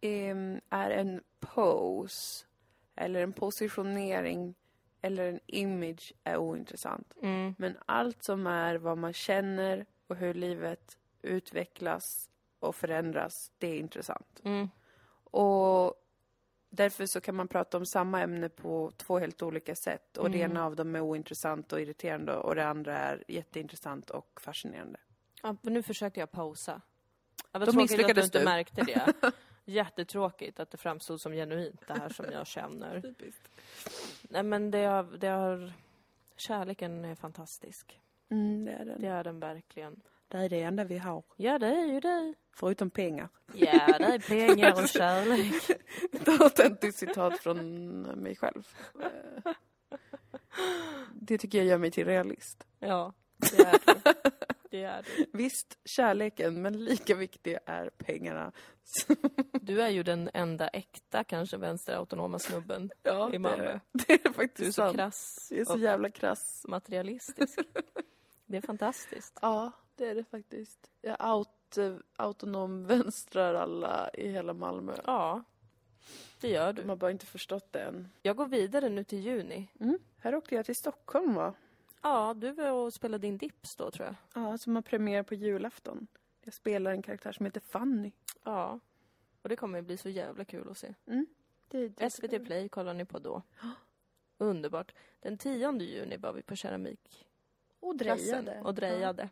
em, är en pose, eller en positionering, eller en image är ointressant. Mm. Men allt som är vad man känner och hur livet utvecklas och förändras, det är intressant. Mm. Och därför så kan man prata om samma ämne på två helt olika sätt. Och det Mm. ena av dem är ointressant och irriterande och det andra är jätteintressant och fascinerande. Ja, nu försökte jag pausa. Ja, vad Då tråkigt att du misslyckades inte du. märkte det. [laughs] Jättetråkigt att det framstod som genuint, det här som jag känner. Nej men det har, det har... Kärleken är fantastisk. Mm, det är den. Det är den verkligen. Det är det enda vi har. Ja, det är ju det. Förutom pengar. Ja, det är pengar och kärlek. [laughs] Ett autentiskt citat från mig själv. Det tycker jag gör mig till realist. Ja, det är det. Det är du. Visst, kärleken, men lika viktiga är pengarna. Du är ju den enda äkta, kanske vänsterautonoma snubben Ja, i det Malmö. är, det är faktiskt Du är så sant. krass Jag är så jävla krass. materialistisk. Det är fantastiskt. Ja, det är det faktiskt. Jag out, eh, autonom vänstrar alla i hela Malmö. Ja, det gör De du. har bara inte förstått det än. Jag går vidare nu till juni. Mm. Här åkte jag till Stockholm va? Ja, du var och spelade din dips då, tror jag. Ja, som har premiär på julafton. Jag spelar en karaktär som heter Fanny. Ja. Och det kommer bli så jävla kul att se. Det, det SVT Play kollar ni på då. Underbart. Den 10 juni var vi på keramikklassen Och drejade. och drejade.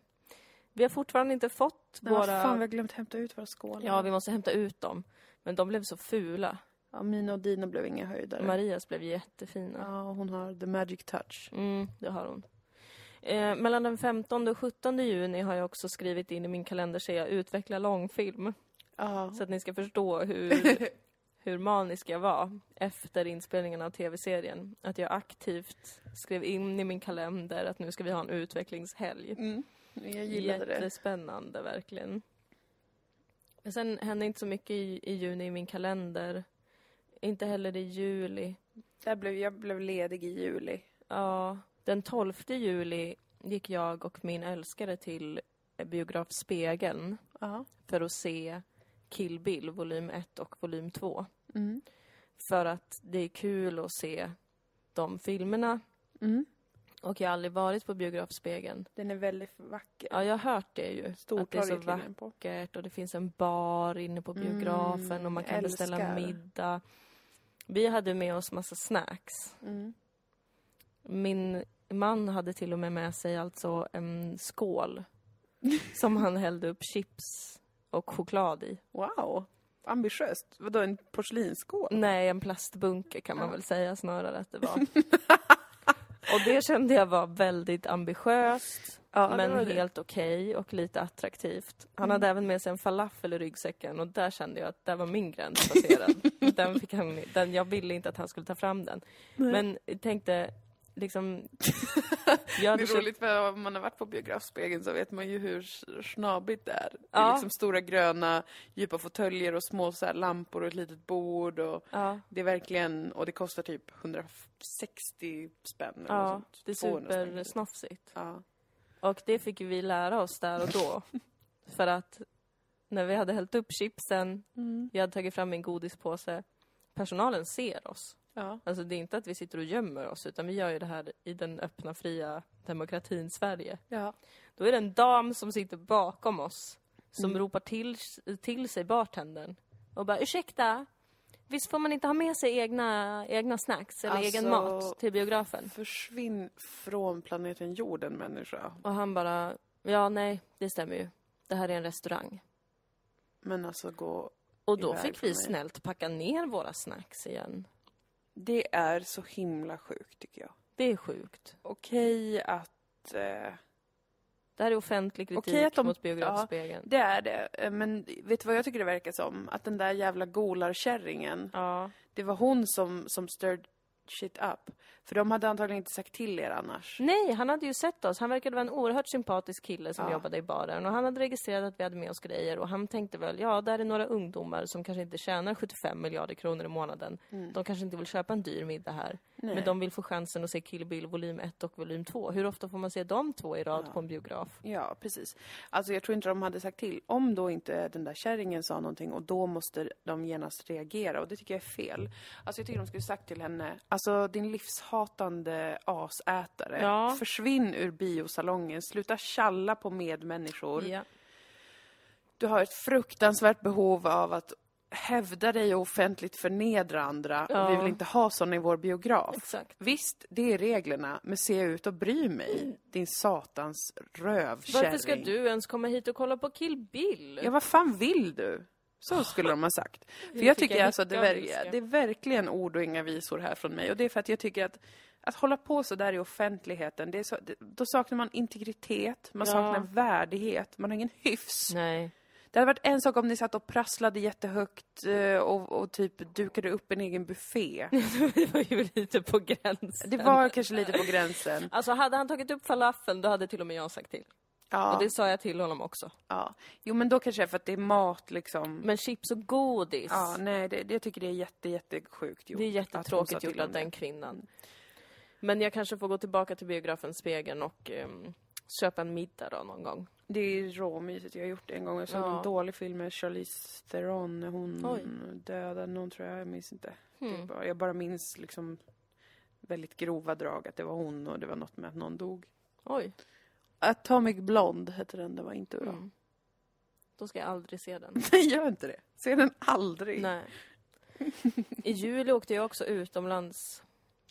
Vi har fortfarande inte fått Ja, våra... fan, vi har glömt hämta ut våra skålar. Ja, vi måste hämta ut dem. Men de blev så fula. ja, mina och dina blev inga höjdare. Marias blev jättefina. Ja, hon har the magic touch. Mm, det har hon. Eh, mellan den 15 och 17 juni har jag också skrivit in i min kalender så jag utvecklar långfilm. Ja. Så att ni ska förstå hur, [laughs] hur manisk jag var efter inspelningen av tv-serien. Att jag aktivt skrev in i min kalender att nu ska vi ha en utvecklingshelg. Mm. Jag gillade det. Jättespännande, verkligen. Men sen hände inte så mycket i, i juni i min kalender. Inte heller i juli. Där blev, jag blev ledig i juli. Ja, den 12 juli gick jag och min älskare till biograf Spegeln Ja. för att se Kill Bill volym 1 och volym 2. Mm. För att det är kul att se de filmerna. Mm. Och jag har aldrig varit på biograf Spegeln. Den är väldigt vacker. Ja, jag har hört det ju. att det är så den på. vackert och det finns en bar inne på biografen Mm, och man kan beställa älskar. middag. Vi hade med oss massa snacks. Mm. Min man hade till och med med sig alltså en skål [laughs] som han hällde upp chips och choklad i. Wow. Ambitiöst. Vadå, en porslinsskål? Nej, en plastbunke kan man Ja. väl säga snarare att det var. [laughs] och det kände jag var väldigt ambitiöst, Ja, men helt okej och lite attraktivt. Han Mm. hade även med sig en falafel i ryggsäcken och där kände jag att där var min gräns passerad. [laughs] den fick han, den, jag ville inte att han skulle ta fram den. Men jag tänkte, liksom... [laughs] Jag Det är köpt- roligt för om man har varit på biografspegeln så vet man ju hur snabigt det är. Det är Ja. liksom stora gröna djupa fåtöljer och små så här lampor och ett litet bord och Ja, det är verkligen, och det kostar typ 160 spänn eller ja sånt. det är 200 spänn, typ. supersnofsigt. Ja. Och det fick vi lära oss där och då. [laughs] För att när vi hade hällt upp chipsen, Mm. vi hade tagit fram en godispåse, personalen ser oss. Ja. Alltså det är inte att vi sitter och gömmer oss, utan vi gör ju det här i den öppna, fria demokratin Sverige. ja. Då är det en dam som sitter bakom oss, som Mm. ropar till, till sig bartendern och bara ursäkta, visst får man inte ha med sig egna, egna snacks eller egen Alltså- mat till biografen? Försvinn från planeten jorden människa. Och han bara, ja nej, det stämmer ju. Det här är en restaurang. Men alltså gå... Och då fick vi mig. snällt packa ner våra snacks igen. Det är så himla sjukt tycker jag. Det är sjukt. Okej att... Eh, Det här är offentlig kritik Okej att de- mot biografspegeln. det är det. Eh, Men vet du vad jag tycker det verkar som? Att den där jävla golarkärringen, Ja. det var hon som, som stirred shit up. För de hade antagligen inte sagt till er annars. Nej, han hade ju sett oss. Han verkade vara en oerhört sympatisk kille som Ja. jobbade i baren. Och han hade registrerat att vi hade med oss grejer. Och han tänkte väl, ja, där är några ungdomar som kanske inte tjänar 75 miljarder kronor i månaden. De kanske inte vill köpa en dyr middag här. Nej. Men de vill få chansen att se Kill Bill volym 1 och volym 2. Hur ofta får man se de två i rad Ja. på en biograf? Ja, precis. Alltså jag tror inte de hade sagt till. Om då inte den där kärringen sa någonting och då måste de genast reagera och det tycker jag är fel. Alltså jag tycker de skulle sagt till henne, alltså din livshatande asätare, Ja. försvinn ur biosalongen, sluta tjalla på medmänniskor. Ja. Du har ett fruktansvärt behov av att hävda dig och offentligt förnedra andra Ja. och vi vill inte ha såna i vår biograf. Exakt. Visst, det är reglerna, men se ut och bry mig, din satans rövkärring. Varför ska du ens komma hit och kolla på Kill Bill? Ja, vad fan vill du? Så skulle de ha sagt. [laughs] För jag tycker jag alltså att det, ver- det är verkligen ord och inga visor här från mig. Och det är för att jag tycker att att hålla på så där i offentligheten, det är så, det, då saknar man integritet, man Ja. saknar värdighet, man har ingen hyfs. Nej. Det hade varit en sak om ni satt och prasslade jättehögt eh, och, och typ dukade upp en egen buffé. [laughs] det var ju lite på gränsen. Det var kanske lite på gränsen. Alltså hade han tagit upp falafeln, då hade till och med jag sagt till. Ja, Och det sa jag till honom också. ja. Jo, men då kanske det är för att det är mat liksom. Men chips och godis. Ja, nej, det, det jag tycker det är jätte, jättesjukt gjort. det är jättetråkigt gjort av den kvinnan. Men jag kanske får gå tillbaka till biografen Spegeln och ehm, köpa en middag då någon gång. Det är råmysigt. Jag har gjort det en gång. Jag såg Ja. en dålig film med Charlize Theron när hon Oj. dödade någon tror jag. Jag minns inte. Hmm. bara, jag bara minns liksom väldigt grova drag. Att det var hon och det var något med att någon dog. Oj. Atomic Blonde hette den. Det var inte bra. Mm. Då ska jag aldrig se den. [laughs] Nej, gör inte det. Se den aldrig. Nej. [laughs] I juli åkte jag också utomlands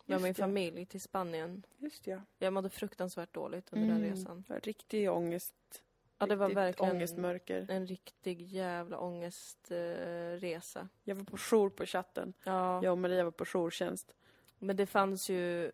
med min familj till Spanien. Just ja. Jag mådde fruktansvärt dåligt under den resan. Riktig ångest. Ja, det var verkligen ångestmörker. en riktig jävla ångestresa. Eh. Jag var på jour på chatten. ja, Jag och Maria var på jourtjänst. men det fanns ju...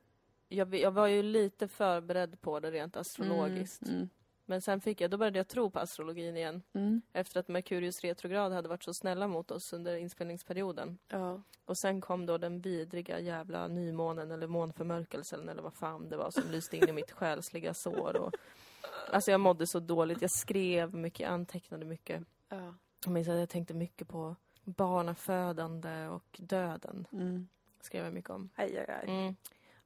Jag, jag var ju lite förberedd på det rent astrologiskt. Mm. Men sen fick jag, då började jag tro på astrologin igen. Mm. Efter att Merkurius retrograd hade varit så snälla mot oss under inspelningsperioden. Ja. Och sen kom då den vidriga jävla nymånen eller månförmörkelsen eller vad fan det var som [laughs] lyste in i mitt själsliga sår. Och, alltså jag mådde så dåligt. Jag skrev mycket, jag antecknade mycket. Ja. Jag minns att jag tänkte mycket på barnafödande och döden. Mm. Skrev jag mycket om. Aj, aj, aj. Mm.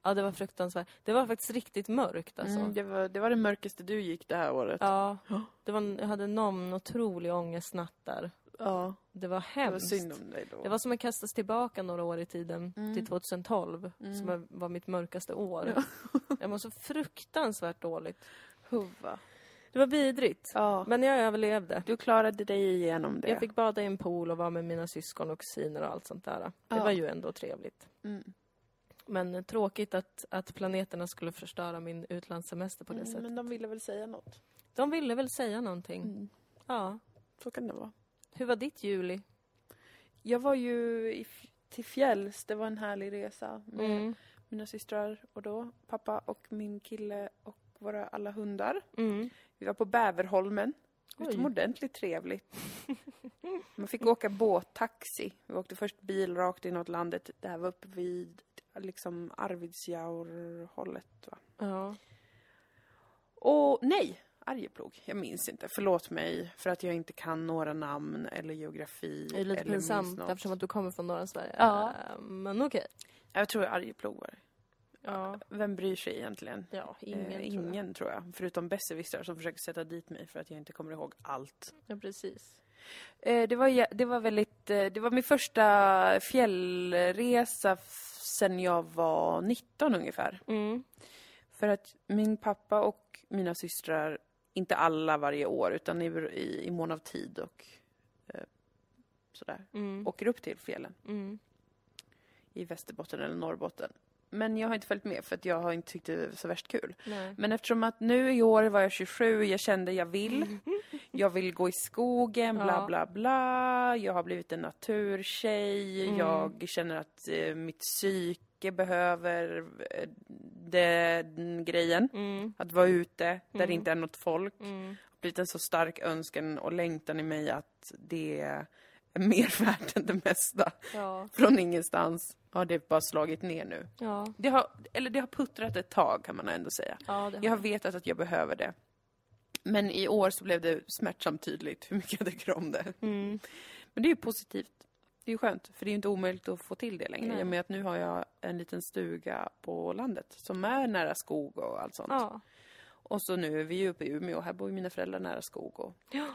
Ja, det var fruktansvärt. Det var faktiskt riktigt mörkt alltså. Mm, det, var, det var det mörkaste du gick det här året. Ja, det var, jag hade någon otrolig ångestnatt där. Ja, Det var det var hemskt. synd om dig då. Det var som att kastas tillbaka några år i tiden, Mm. till 2012, Mm. som var mitt mörkaste år. [laughs] jag mådde så fruktansvärt dåligt. Huva. Det var vidrigt. Ja. Men jag överlevde. Du klarade dig igenom det. Jag fick bada i en pool och vara med mina syskon och kusiner och allt sånt där. Det Ja. var ju ändå trevligt. Mm. Men tråkigt att, att planeterna skulle förstöra min utlandssemester på det Mm, sättet. men de ville väl säga något. De ville väl säga någonting. Mm. Ja. Så kan det vara. Hur var ditt juli? Jag var ju i, till fjälls. Det var en härlig resa med Mm. mina systrar och då pappa och min kille och våra alla hundar. Mm. Vi var på Bäverholmen. Oj. Utomordentligt trevligt. [laughs] Man fick åka båttaxi. Vi åkte först bil rakt inåt landet. Det här var uppe vid liksom Arvidsjaur-hållet va? Ja. Och nej, Arjeplog. Jag minns inte. Förlåt mig för att jag inte kan några namn eller geografi. Det är lite eller pinsamt eftersom att du kommer från norra Sverige. Ja. Eh, Men okej. Jag tror Arjeplog var det. Ja. Vem bryr sig egentligen? Ja, ingen, Eh, tror jag. ingen tror jag. Förutom besserwissrar som försöker sätta dit mig för att jag inte kommer ihåg allt. Ja, precis. Eh, det, var, det var väldigt... Eh, det var min första fjällresa sen jag var 19 ungefär. Mm. För att min pappa och mina systrar, inte alla varje år, utan i, i, i mån av tid och eh, sådär, Mm. åker upp till fjällen Mm. i Västerbotten eller Norrbotten. Men jag har inte följt med för att jag har inte tyckt det var så värst kul. Nej. Men eftersom att nu i år var jag 27, jag kände jag vill. [laughs] Jag vill gå i skogen, bla Ja. bla bla. Jag har blivit en naturtjej. Mm. Jag känner att eh, mitt psyke behöver eh, den grejen. Mm. Att vara ute där Mm. det inte är något folk. Mm. blivit en så stark önskan och längtan i mig att det är [laughs] mer värt än det mesta. Ja. Från ingenstans har det bara slagit ner nu. Ja. Det har, eller det har puttrat ett tag kan man ändå säga. Ja, Jag har vetat att jag behöver det. Men i år så blev det smärtsamt tydligt hur mycket jag tycker om det. Mm. Men det är ju positivt. Det är ju skönt, för det är ju inte omöjligt att få till det längre. Nej. I och med att nu har jag en liten stuga på landet som är nära skog och allt sånt. Ja. Och så nu är vi ju uppe i Umeå, här bor ju mina föräldrar nära skog och Ja.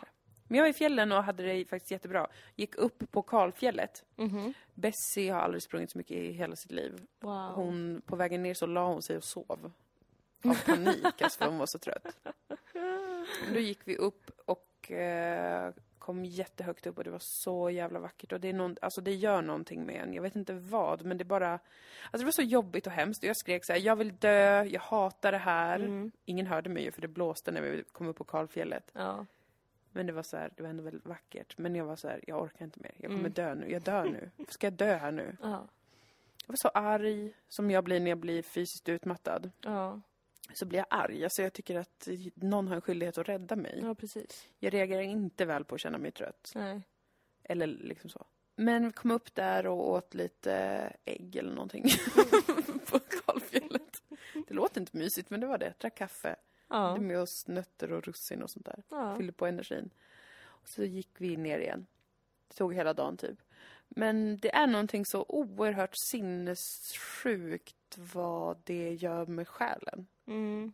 Men jag var i fjällen och hade det faktiskt jättebra. Gick upp på Kalfjället. Mhm. Bessie har aldrig sprungit så mycket i hela sitt liv. Wow. Hon, på vägen ner så la hon sig och sov. Av panik, alltså för hon var så trött. Men då gick vi upp och eh, kom jättehögt upp och det var så jävla vackert. Och det, är någon, alltså det gör någonting med en. Jag vet inte vad, men det bara... Alltså det var så jobbigt och hemskt. Och jag skrek så här, jag vill dö, jag hatar det här. Mm. Ingen hörde mig ju för det blåste när vi kom upp på Kalfjället. Ja. Men det var så här, det var ändå väldigt vackert. Men jag var så här, jag orkar inte mer. Jag kommer Mm. dö nu. Jag dör nu. Ska jag dö här nu? [laughs] Ja. Jag var så arg, som jag blir när jag blir fysiskt utmattad. Ja. Så blir jag arg. Alltså jag tycker att någon har en skyldighet att rädda mig. Ja, precis. Jag reagerar inte väl på att känna mig trött. Nej. Eller liksom så. Men vi kom upp där och åt lite ägg eller någonting. [laughs] [laughs] på Kalfjället. Det låter inte mysigt, men det var det. Drack kaffe. Ja. Hade med oss nötter och russin och sånt där. ja. Fyllde på energin. Och så gick vi ner igen. Det tog hela dagen typ. Men det är någonting så oerhört sinnessjukt vad det gör med själen. Mm.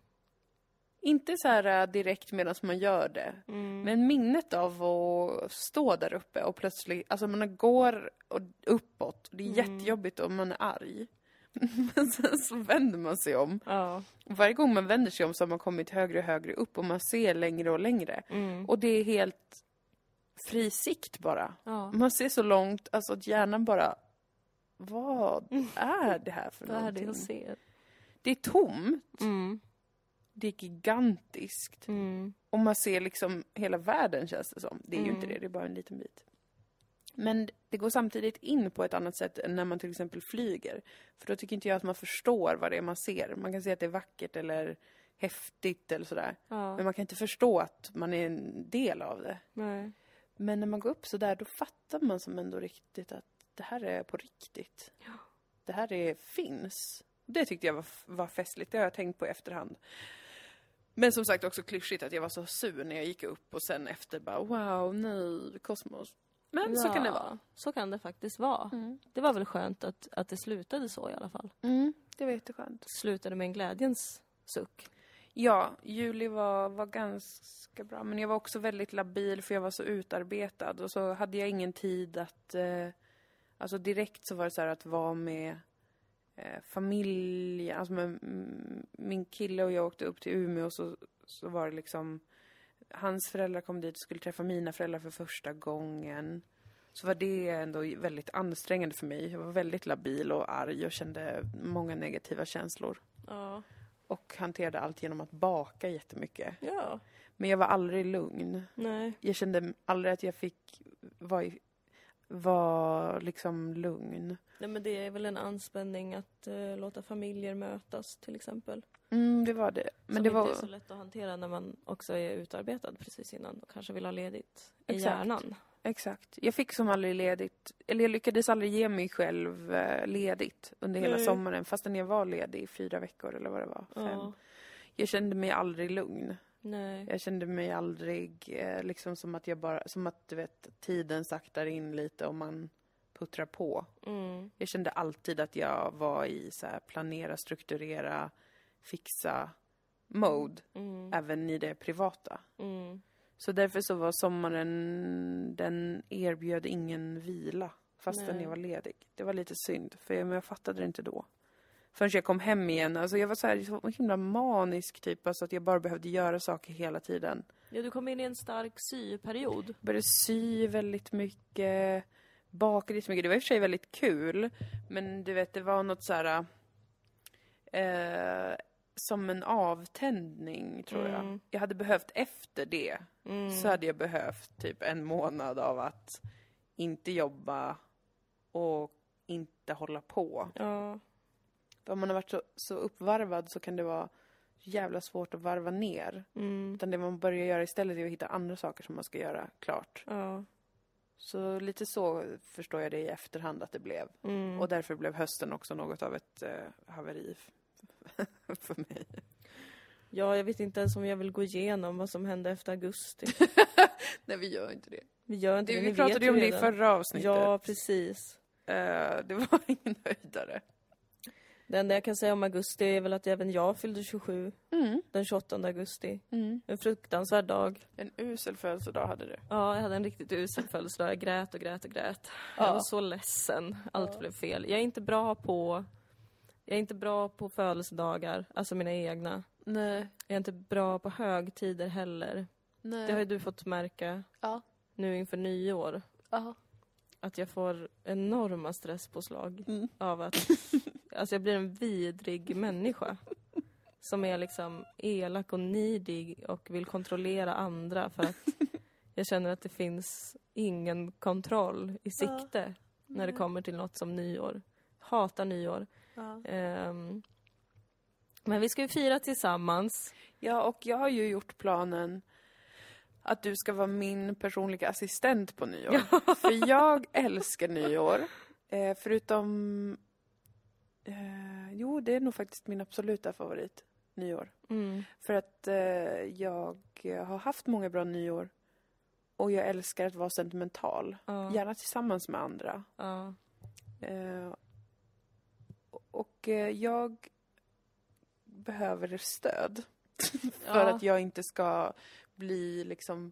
Inte så här äh, direkt medan man gör det. Mm. Men minnet av att stå där uppe och plötsligt, alltså man går och- uppåt. Det är Mm. jättejobbigt om man är arg. [laughs] Men sen så vänder man sig om. Ja. Varje gång man vänder sig om så har man kommit högre och högre upp och man ser längre och längre. Mm. Och det är helt fri sikt bara. ja. Man ser så långt, alltså att hjärnan bara... Vad är det här för [laughs] Vad är det någonting? jag ser? Det är tomt. Mm. Det är gigantiskt. Mm. Och man ser liksom hela världen känns det som. Det är ju Mm. inte det, det är bara en liten bit. Men det går samtidigt in på ett annat sätt än när man till exempel flyger. För då tycker inte jag att man förstår vad det är man ser. Man kan se att det är vackert eller häftigt eller sådär. Ja. Men man kan inte förstå att man är en del av det. Nej. Men när man går upp så där, då fattar man som ändå riktigt att det här är på riktigt. Det här är, finns. Det tyckte jag var, var festligt, det har jag tänkt på i efterhand. Men som sagt också klyschigt att jag var så sur när jag gick upp och sen efter bara wow, nej, kosmos. Men så kan det Ja, vara. Så kan det faktiskt vara. Mm. Det var väl skönt att, att det slutade så i alla fall. Mm, det var jätteskönt. Slutade med en glädjens suck. Ja, juli var, var ganska bra. Men jag var också väldigt labil för jag var så utarbetad. Och så hade jag ingen tid att... Eh, alltså direkt så var det så här att vara med eh, familj. Alltså med, min kille och jag åkte upp till Umeå och så, så var det liksom... Hans föräldrar kom dit och skulle träffa mina föräldrar för första gången. Så var det ändå väldigt ansträngande för mig. Jag var väldigt labil och arg och kände många negativa känslor Ja. och hanterade allt genom att baka jättemycket. Ja. Men jag var aldrig lugn. Nej. Jag kände aldrig att jag fick vara, var liksom lugn. Nej men det är väl en anspänning att eh, låta familjer mötas till exempel. Mm, det var det. Men som det inte var... är så lätt att hantera när man också är utarbetad precis innan och kanske vill ha ledigt i Exakt. hjärnan. Exakt. Jag fick som aldrig ledigt, eller jag lyckades aldrig ge mig själv eh, ledigt under hela Nej. sommaren fastän jag var ledig i fyra veckor eller vad det var. Fem. Ja. Jag kände mig aldrig lugn. Nej. Jag kände mig aldrig eh, liksom som att jag bara, som att du vet, tiden saktar in lite och man puttrar på. Mm. Jag kände alltid att jag var i så här planera, strukturera, fixa mode, Mm. även i det privata. Mm. Så därför så var sommaren, den erbjöd ingen vila fastän Nej. jag var ledig. Det var lite synd, för jag, men jag fattade det inte då. Förrän jag kom hem igen. Alltså jag var så, här, så himla manisk typ, alltså att jag bara behövde göra saker hela tiden. Ja, du kom in i en stark syperiod. började sy väldigt mycket, bakade jättemycket. Det var i och för sig väldigt kul, men du vet, det var något så här... Eh, som en avtändning, tror jag. Mm. Jag hade behövt efter det, Mm. så hade jag behövt typ en månad av att inte jobba och inte hålla på. Ja. För om man har varit så, så uppvarvad så kan det vara jävla svårt att varva ner. Mm. Utan det man börjar göra istället är att hitta andra saker som man ska göra klart. Ja. Så lite så förstår jag det i efterhand att det blev. Mm. Och därför blev hösten också något av ett eh, haveri [laughs] för mig. Ja, jag vet inte ens om jag vill gå igenom vad som hände efter augusti. [laughs] Nej, vi gör inte det. Vi gör inte det det, vi pratade ju om det i förra avsnittet. Ja, precis. Eh, det var [laughs] ingen höjdare. Det enda jag kan säga om augusti är väl att även jag fyllde 27 Mm. den 28 augusti. Mm. En fruktansvärd dag. En usel födelsedag hade du. Ja, jag hade en riktigt usel födelsedag. Jag grät och grät och grät. Ja. Jag var så ledsen. Allt blev fel. Jag är inte bra på... Jag är inte bra på födelsedagar, alltså mina egna. Nej. Jag är inte bra på högtider heller. Nej. Det har ju du fått märka Ja. nu inför nyår. Ja. Att jag får enorma stresspåslag Mm. av att... [laughs] alltså jag blir en vidrig människa. Som är liksom elak och nidig och vill kontrollera andra för att [laughs] jag känner att det finns ingen kontroll i sikte när det kommer till något som nyår. Hatar nyår. Ja. Ehm, men vi ska ju fira tillsammans. ja, och jag har ju gjort planen att du ska vara min personliga assistent på nyår. [laughs] För jag älskar nyår. Eh, förutom... Eh, jo, det är nog faktiskt min absoluta favorit. nyår. Mm. För att eh, jag har haft många bra nyår. Och jag älskar att vara sentimental. Ja. Gärna tillsammans med andra. Ja. Och eh, jag behöver stöd. [laughs] för Ja. att jag inte ska bli liksom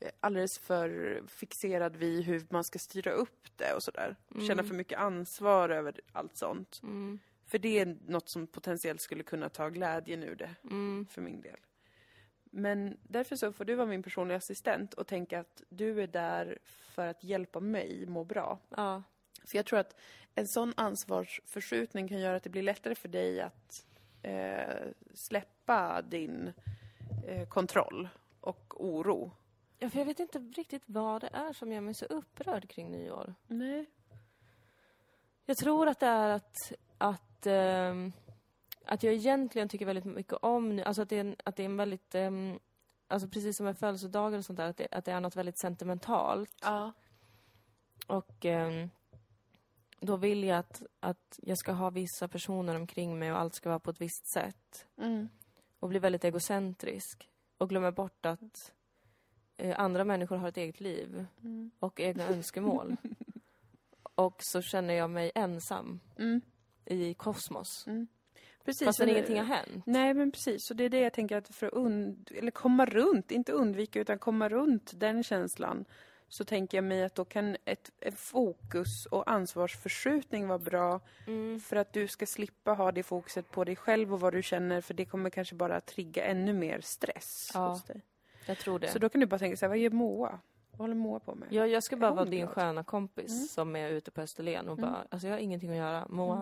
eh, alldeles för fixerad vid hur man ska styra upp det och sådär. Känna Mm. för mycket ansvar över allt sånt. Mm. För det är något som potentiellt skulle kunna ta glädjen ur det, Mm. för min del. Men därför så får du vara min personliga assistent och tänka att du är där för att hjälpa mig må bra. Ja. För jag tror att en sån ansvarsförskjutning kan göra att det blir lättare för dig att eh, släppa din eh, kontroll och oro. ja, för jag vet inte riktigt vad det är som gör mig så upprörd kring nyår. Nej. Jag tror att det är att, att, ehm, att jag egentligen tycker väldigt mycket om nu, alltså att det är en, att det är en väldigt, ehm, alltså precis som med födelsedagar och sånt där, att det, att det är något väldigt sentimentalt. Ja. Och ehm, då vill jag att, att jag ska ha vissa personer omkring mig och allt ska vara på ett visst sätt. Mm. Och bli väldigt egocentrisk. Och glömma bort att eh, andra människor har ett eget liv Mm. och egna önskemål. [laughs] och så känner jag mig ensam Mm. i kosmos. Precis. Fastän och ingenting har hänt. Nej, men precis. Så det är det jag tänker att för att und eller komma runt, inte undvika, utan komma runt den känslan så tänker jag mig att då kan ett, ett fokus och ansvarsförskjutning vara bra Mm. för att du ska slippa ha det fokuset på dig själv och vad du känner för det kommer kanske bara trigga ännu mer stress Ja. hos dig. Jag tror det. Så då kan du bara tänka så här, vad gör Moa? Vad håller Moa på med? jag, jag ska bara vara din glad? sköna kompis Mm. som är ute på Österlen och Mm. bara, alltså jag har ingenting att göra. Moa,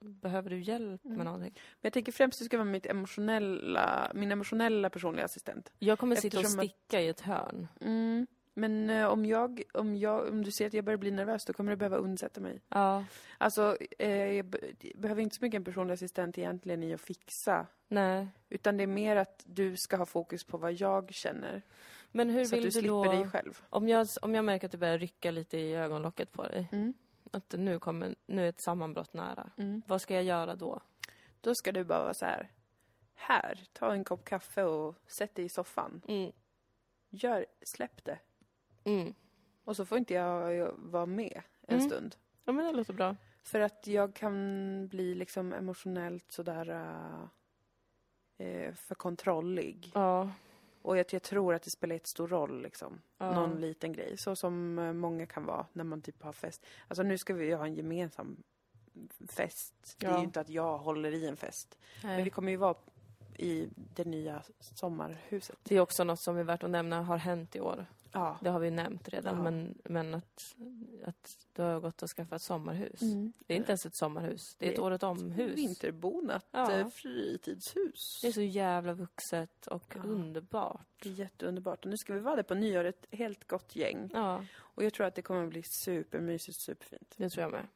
Mm. behöver du hjälp Mm. med någonting? Men jag tänker främst att du ska vara mitt emotionella, min emotionella personliga assistent. Jag kommer sitta och Eftersom att- sticka i ett hörn. Mm. Men eh, om, jag, om, jag, om du ser att jag börjar bli nervös, då kommer du behöva undsätta mig. Ja, Alltså, eh, jag be- jag behöver inte så mycket en personlig assistent egentligen i att fixa. nej. Utan det är mer att du ska ha fokus på vad jag känner. Men hur så att vill du du slipper då... dig själv. Om jag, om jag märker att det börjar rycka lite i ögonlocket på dig, Mm. att nu, kommer, nu är ett sammanbrott nära. Mm. Vad ska jag göra då? Då ska du bara vara så här. Här, ta en kopp kaffe och sätt dig i soffan. Mm. Gör, släpp det. Mm. Och så får inte jag vara med en Mm. stund. Ja, men det låter bra. För att jag kan bli liksom emotionellt sådär eh, för kontrollig. Ja. Och jag, jag tror att det spelar jättestor roll liksom. Ja. Någon liten grej. Så som eh, många kan vara när man typ har fest. Alltså nu ska vi ju ha en gemensam fest. Det är Ja. ju inte att jag håller i en fest. Men vi Nej. kommer ju vara i det nya sommarhuset. Det är också något som är värt att nämna har hänt i år. Ja. Det har vi nämnt redan, Ja. men, men att, att du har gått och skaffat sommarhus. Mm. Det är inte ens ett sommarhus, det är ett Det är året om-hus. Vinterbonat Ja. eh, fritidshus. Det är så jävla vuxet och Ja. underbart. Det är jätteunderbart. Och nu ska vi vara där på nyår, ett helt gott gäng. Ja, Och jag tror att det kommer att bli supermysigt, superfint. det tror jag med.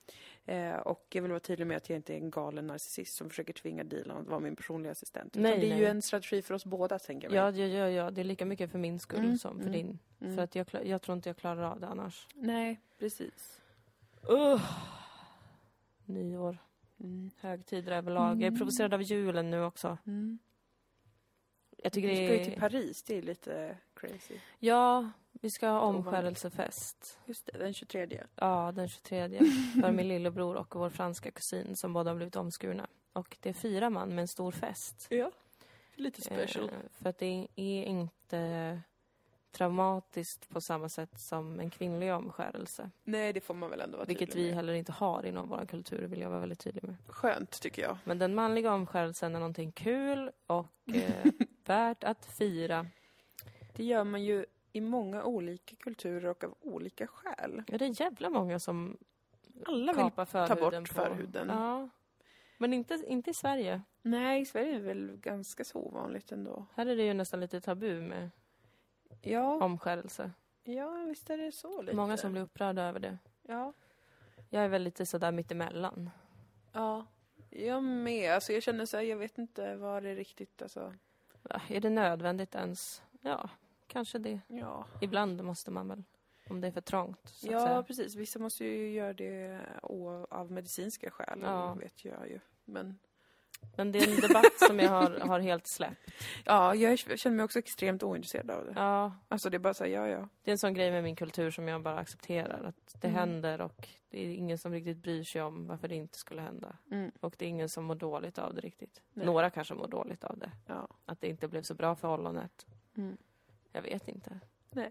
Eh, och jag vill vara tydlig med att jag inte är en galen narcissist som försöker tvinga Dilan att vara min personliga assistent. Utan Nej, det är nej. ju en strategi för oss båda, tänker jag. Ja, ja, ja, ja, det är lika mycket för min skull Mm, som för mm, din. Mm. För att jag, jag tror inte jag klarar av det annars. Nej, precis. Uh. Nyår, Mm. högtider överlag. Jag är Mm. provocerad av julen nu också. Mm. Jag tycker det ska ju till Paris, det är lite crazy. Ja, vi ska ha omskärelsefest. Just det, den 23. Ja, den 23. För min lillebror och vår franska kusin som båda har blivit omskurna. Och det firar man med en stor fest. Ja, lite special. Eh, för att det är inte traumatiskt på samma sätt som en kvinnlig omskärelse. Nej, det får man väl ändå vara Vilket vi med. heller inte har inom vår kultur, vill jag vara väldigt tydlig med. Skönt, tycker jag. Men den manliga omskärelsen är någonting kul och eh, [laughs] värt att fira. Det gör man ju i många olika kulturer och av olika skäl. Ja, det är jävla många som Alla vill förhuden bort på. förhuden. Ja. Men inte, inte i Sverige. Nej, i Sverige är det väl ganska så ovanligt ändå. Här är det ju nästan lite tabu med Ja, omskärelse. ja visst är det så lite. Många som blir upprörda över det. Ja. Jag är väl lite sådär mittemellan. Ja. Jag med. Alltså jag känner så här, jag vet inte vad det riktigt, alltså. Va, Är det nödvändigt ens? Ja, kanske det. Ja. Ibland måste man väl. Om det är för trångt, så att Ja, säga. precis. Vissa måste ju göra det av medicinska skäl, Ja. vet jag ju. Men Men det är en debatt som jag har, har helt släppt. [laughs] Ja, jag känner mig också extremt ointresserad av det. Ja, Alltså det är bara så här, ja ja. det är en sån grej med min kultur som jag bara accepterar. Att det Mm. händer och det är ingen som riktigt bryr sig om varför det inte skulle hända. Mm. Och det är ingen som mår dåligt av det riktigt. Nej. Några kanske mår dåligt av det. ja. Att det inte blev så bra för ollonet. Mm. Jag vet inte. Nej.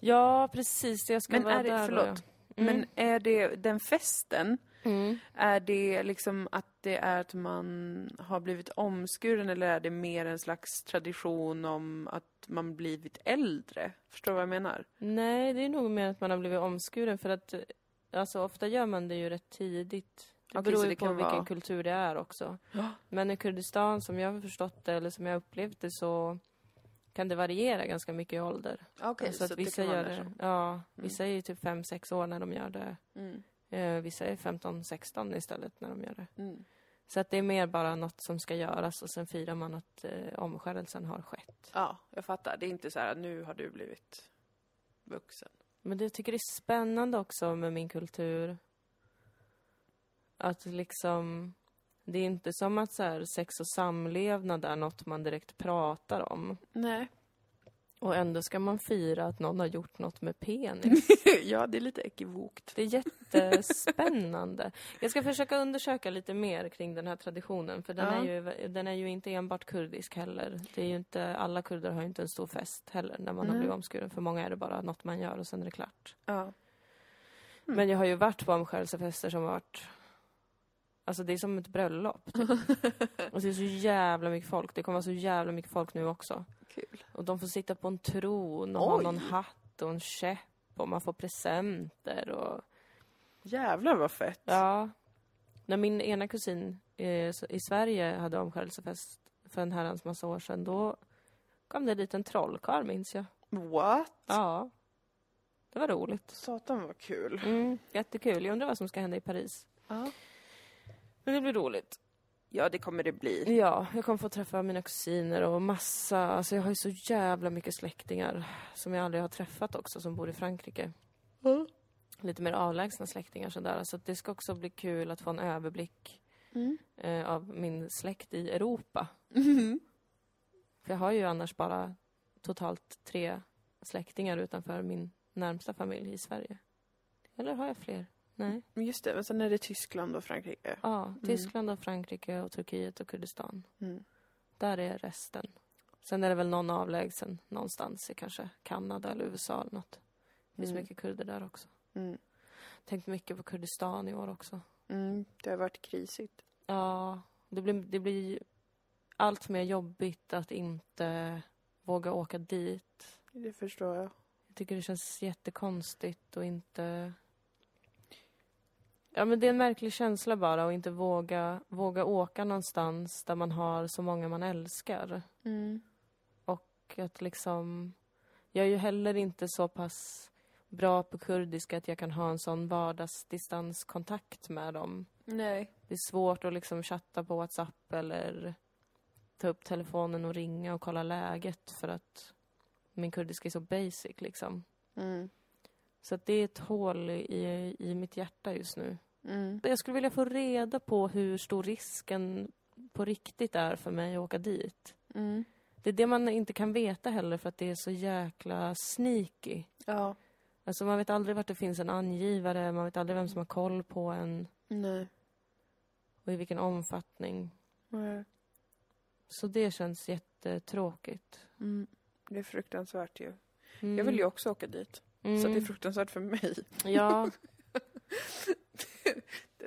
Ja, precis. Jag ska Men vara är det- där förlåt. Mm. Men är det den festen, Mm. är det liksom att det är att man har blivit omskuren eller är det mer en slags tradition om att man blivit äldre? Förstår du vad jag menar? Nej, det är nog mer att man har blivit omskuren för att eh, alltså, ofta gör man det ju rätt tidigt. Det Okej, beror ju det på vilken vara- kultur det är också. Men i Kurdistan, som jag har förstått det, eller som jag upplevt det, så kan det variera ganska mycket i ålder. Okej, så att vissa gör det, ja, vissa är ju typ 5-6 år när de gör det. Mm. Eh, vissa är 15-16 istället när de gör det. Mm. Så att det är mer bara något som ska göras och sen firar man att eh, omskärelsen har skett. Ja, jag fattar. Det är inte så här att nu har du blivit vuxen. Men det jag tycker det är spännande också med min kultur. Att liksom, det är inte som att så här, sex och samlevnad är något man direkt pratar om. Nej. Och ändå ska man fira att någon har gjort något med penis. [laughs] ja, det är lite ekivokt. Det är jättespännande. Jag ska försöka undersöka lite mer kring den här traditionen. För den, Ja. är, ju, den är ju inte enbart kurdisk heller. Det är ju inte, alla kurder har ju inte en stor fest heller när man har Nej. blivit omskuren. För många är det bara något man gör och sen är det klart. Ja. Mm. Men jag har ju varit på omskärelsefester som har varit... Alltså det är som ett bröllop. Typ. [laughs] och det är så jävla mycket folk. Det kommer vara så jävla mycket folk nu också. Kul. Och de får sitta på en tron och ha Oj. någon hatt och en käpp. Och man får presenter och... Jävlar vad fett. Ja. När min ena kusin eh, i Sverige hade omskärelsefest för en herrans massa år sedan, då kom det dit en trollkarl minns jag. What? Ja. Det var roligt. Satan vad kul. Mm, jättekul. Jag undrar vad som ska hända i Paris. Ja. Men det blir roligt. ja, det kommer det bli. Ja, jag kommer få träffa mina kusiner och massa, alltså jag har ju så jävla mycket släktingar som jag aldrig har träffat också som bor i Frankrike. Lite mer avlägsna släktingar sådär. Så det ska också bli kul att få en överblick Mm. eh, av min släkt i Europa. Mm. För jag har ju annars bara totalt tre släktingar utanför min närmsta familj i Sverige. Eller har jag fler? Nej. Just det, men sen är det Tyskland och Frankrike. Ja, Tyskland och Frankrike och Turkiet och Kurdistan. Mm. Där är resten. Sen är det väl någon avlägsen någonstans i kanske Kanada eller USA eller något. Det finns Mm. mycket kurder där också. Mm. Tänkt mycket på Kurdistan i år också. Mm. Det har varit krisigt. Ja, det blir, det blir allt mer jobbigt att inte våga åka dit. Det förstår jag. Jag tycker det känns jättekonstigt och inte... Ja, men det är en märklig känsla bara att inte våga, våga åka någonstans där man har så många man älskar. Mm. Och att liksom... Jag är ju heller inte så pass bra på kurdiska att jag kan ha en sån vardagsdistanskontakt med dem. Nej. Det är svårt att liksom chatta på WhatsApp eller ta upp telefonen och ringa och kolla läget för att min kurdiska är så basic liksom. Mm. Så att det är ett hål i, i mitt hjärta just nu. Mm. Jag skulle vilja få reda på hur stor risken på riktigt är för mig att åka dit. Mm. Det är det man inte kan veta heller för att det är så jäkla sneaky. Ja. Alltså man vet aldrig vart det finns en angivare, man vet aldrig vem som har koll på en Nej. och i vilken omfattning. Nej. Så det känns jättetråkigt. Mm. Det är fruktansvärt ju. Mm. Jag vill ju också åka dit. Mm. Så det är fruktansvärt för mig. Ja, [laughs]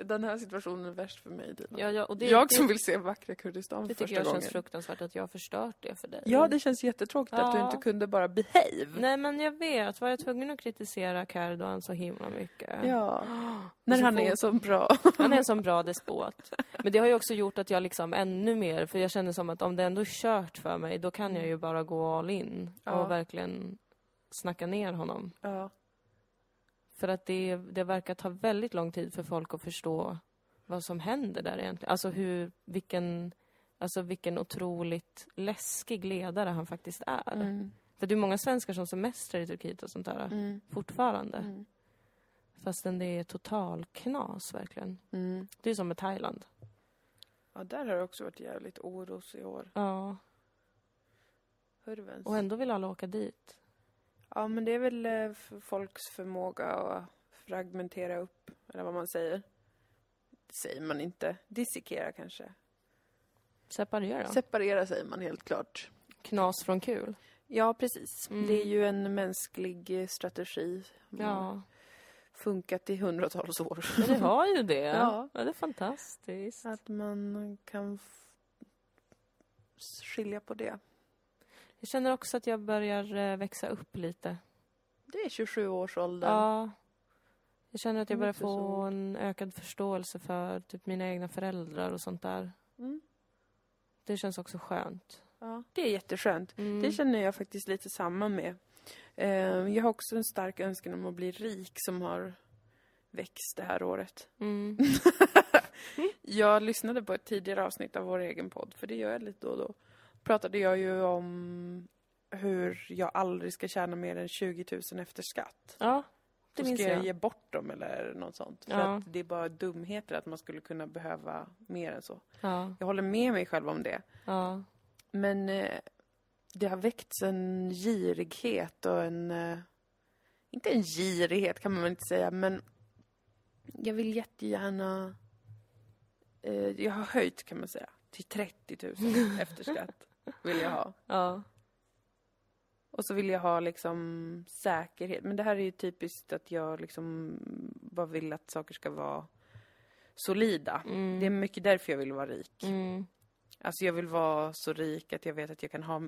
Den här situationen är värst för mig, Dina. ja, ja och det, jag det, som vill se vackra Kurdistan det för tycker första jag gången. känns fruktansvärt att jag har förstört det för dig. Ja, det känns jättetråkigt att du Ja. inte kunde bara behave. Nej, men jag vet. Var jag tvungen att kritisera Erdogan så himla mycket? Ja. [gasps] När så han får- är så bra. Han är en sån bra despot. Men det har ju också gjort att jag liksom ännu mer, för jag känner som att om det ändå är kört för mig, då kan jag ju bara gå all in Ja. och verkligen snacka ner honom. Ja. För att det, det verkar ta väldigt lång tid för folk att förstå vad som händer där egentligen. Alltså hur, vilken, alltså vilken otroligt läskig ledare han faktiskt är. Mm. För det är många svenskar som semestrar i Turkiet och sånt där Mm. fortfarande. Mm. Fastän det är total knas verkligen. Mm. Det är som med Thailand. Ja, där har det också varit jävligt oros i år. Ja. Hurvens. Och ändå vill alla åka dit. Ja, men det är väl eh, folks förmåga att fragmentera upp, eller vad man säger. Det säger man inte. Dissekera kanske. Separera. Separera säger man helt klart. Knas från kul. Ja, precis. Mm. Det är ju en mänsklig eh, strategi. har Ja. Funkat i hundratals år. Men det har ju det. [laughs] Ja. ja det är fantastiskt. Att man kan skilja på det. Jag känner också att jag börjar eh, växa upp lite. Det är 27-årsåldern. Ja. Jag känner att jag Mm, börjar så få en ökad förståelse för typ mina egna föräldrar och sånt där. Mm. Det känns också skönt. Ja, det är jätteskönt. Mm. Det känner jag faktiskt lite samma med. Eh, Jag har också en stark önskan om att bli rik som har växt det här året. [laughs] Mm. Jag lyssnade på ett tidigare avsnitt av vår egen podd, för det gör jag lite då och då. Pratade jag ju om hur jag aldrig ska tjäna mer än 20 000 efter skatt. Ja, det minns ska jag jag. ge bort dem eller något sånt. För Ja. att det är bara dumheter att man skulle kunna behöva mer än så. Ja, Jag håller med mig själv om det. ja. Men eh, det har väckts en girighet och en... Eh, inte en girighet kan man väl inte säga, men jag vill jättegärna... Eh, jag har höjt kan man säga till 30 000 [laughs] efter skatt. Vill jag ha. ja. Och så vill jag ha liksom säkerhet. Men det här är ju typiskt att jag liksom bara vill att saker ska vara solida. Mm. Det är mycket därför jag vill vara rik. Mm. Alltså jag vill vara så rik att jag vet att jag kan ha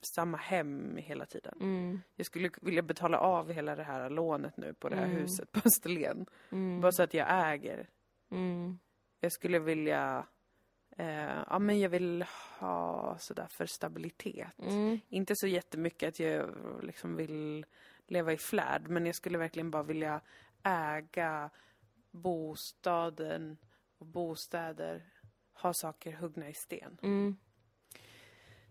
samma hem hela tiden. Mm. Jag skulle vilja betala av hela det här lånet nu på det här Mm. huset på Österlen. Mm. Bara så att jag äger. Mm. Jag skulle vilja, eh, ja men jag vill ha sådär för stabilitet. Mm. Inte så jättemycket att jag liksom vill leva i flärd, men jag skulle verkligen bara vilja äga bostaden och bostäder, ha saker huggna i sten. Mm.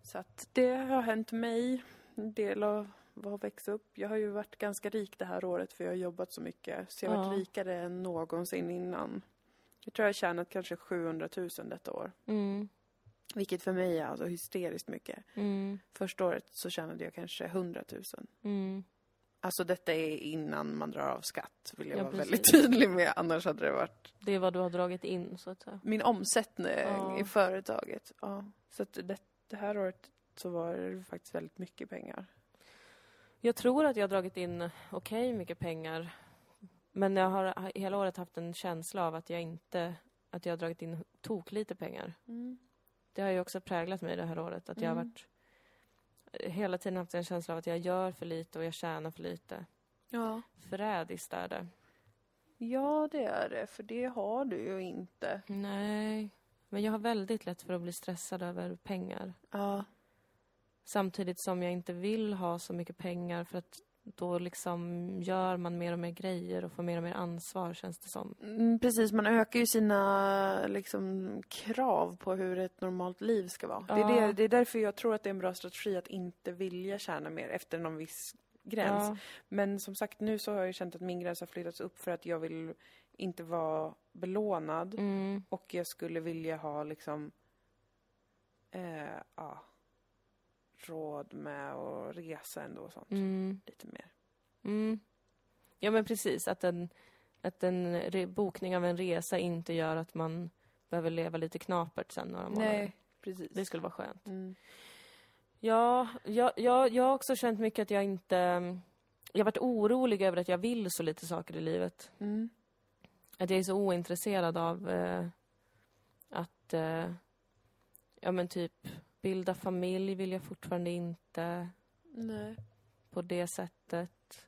Så att det har hänt mig en del av vad växa upp. Jag har ju varit ganska rik det här året för jag har jobbat så mycket. Så jag har varit Ja. rikare än någonsin innan. Jag tror jag har tjänat kanske 700 000 detta år. Mm. Vilket för mig är alltså hysteriskt mycket. Mm. Första året så tjänade jag kanske 100 000. Mm. Alltså detta är innan man drar av skatt, vill jag Ja, vara precis. väldigt tydlig med. Annars hade det varit Det är vad du har dragit in, så att säga. min omsättning Ja. i företaget. Ja. Så att det, det här året så var det faktiskt väldigt mycket pengar. Jag tror att jag har dragit in okej mycket pengar. Men jag har hela året haft en känsla av att jag inte... Att jag har dragit in tok lite pengar. Det har ju också präglat mig det här året. Att jag har Mm. varit... Hela tiden haft en känsla av att jag gör för lite och jag tjänar för lite. Ja. Förrädiskt är det. Ja, det är det. För det har du ju inte. Nej. Men jag har väldigt lätt för att bli stressad över pengar. Ja. Samtidigt som jag inte vill ha så mycket pengar för att då liksom gör man mer och mer grejer och får mer och mer ansvar känns det som. Mm, precis, man ökar ju sina liksom, krav på hur ett normalt liv ska vara. Det, är Ja. det, det är därför jag tror att det är en bra strategi att inte vilja tjäna mer efter någon viss gräns. Ja. Men som sagt, nu så har jag känt att min gräns har flyttats upp för att jag vill inte vara belånad. Mm. Och jag skulle vilja ha liksom, eh, ja, råd med att resa ändå och sånt. Mm. Lite mer. Mm. Ja men precis, att en, att en bokning av en resa inte gör att man behöver leva lite knapert sen några månader. Nej, precis. Det skulle vara skönt. Mm. Ja, jag, jag, jag har också känt mycket att jag inte... Jag har varit orolig över att jag vill så lite saker i livet. Mm. Att jag är så ointresserad av eh, att... Eh, ja men typ bilda familj vill jag fortfarande inte Nej. på det sättet.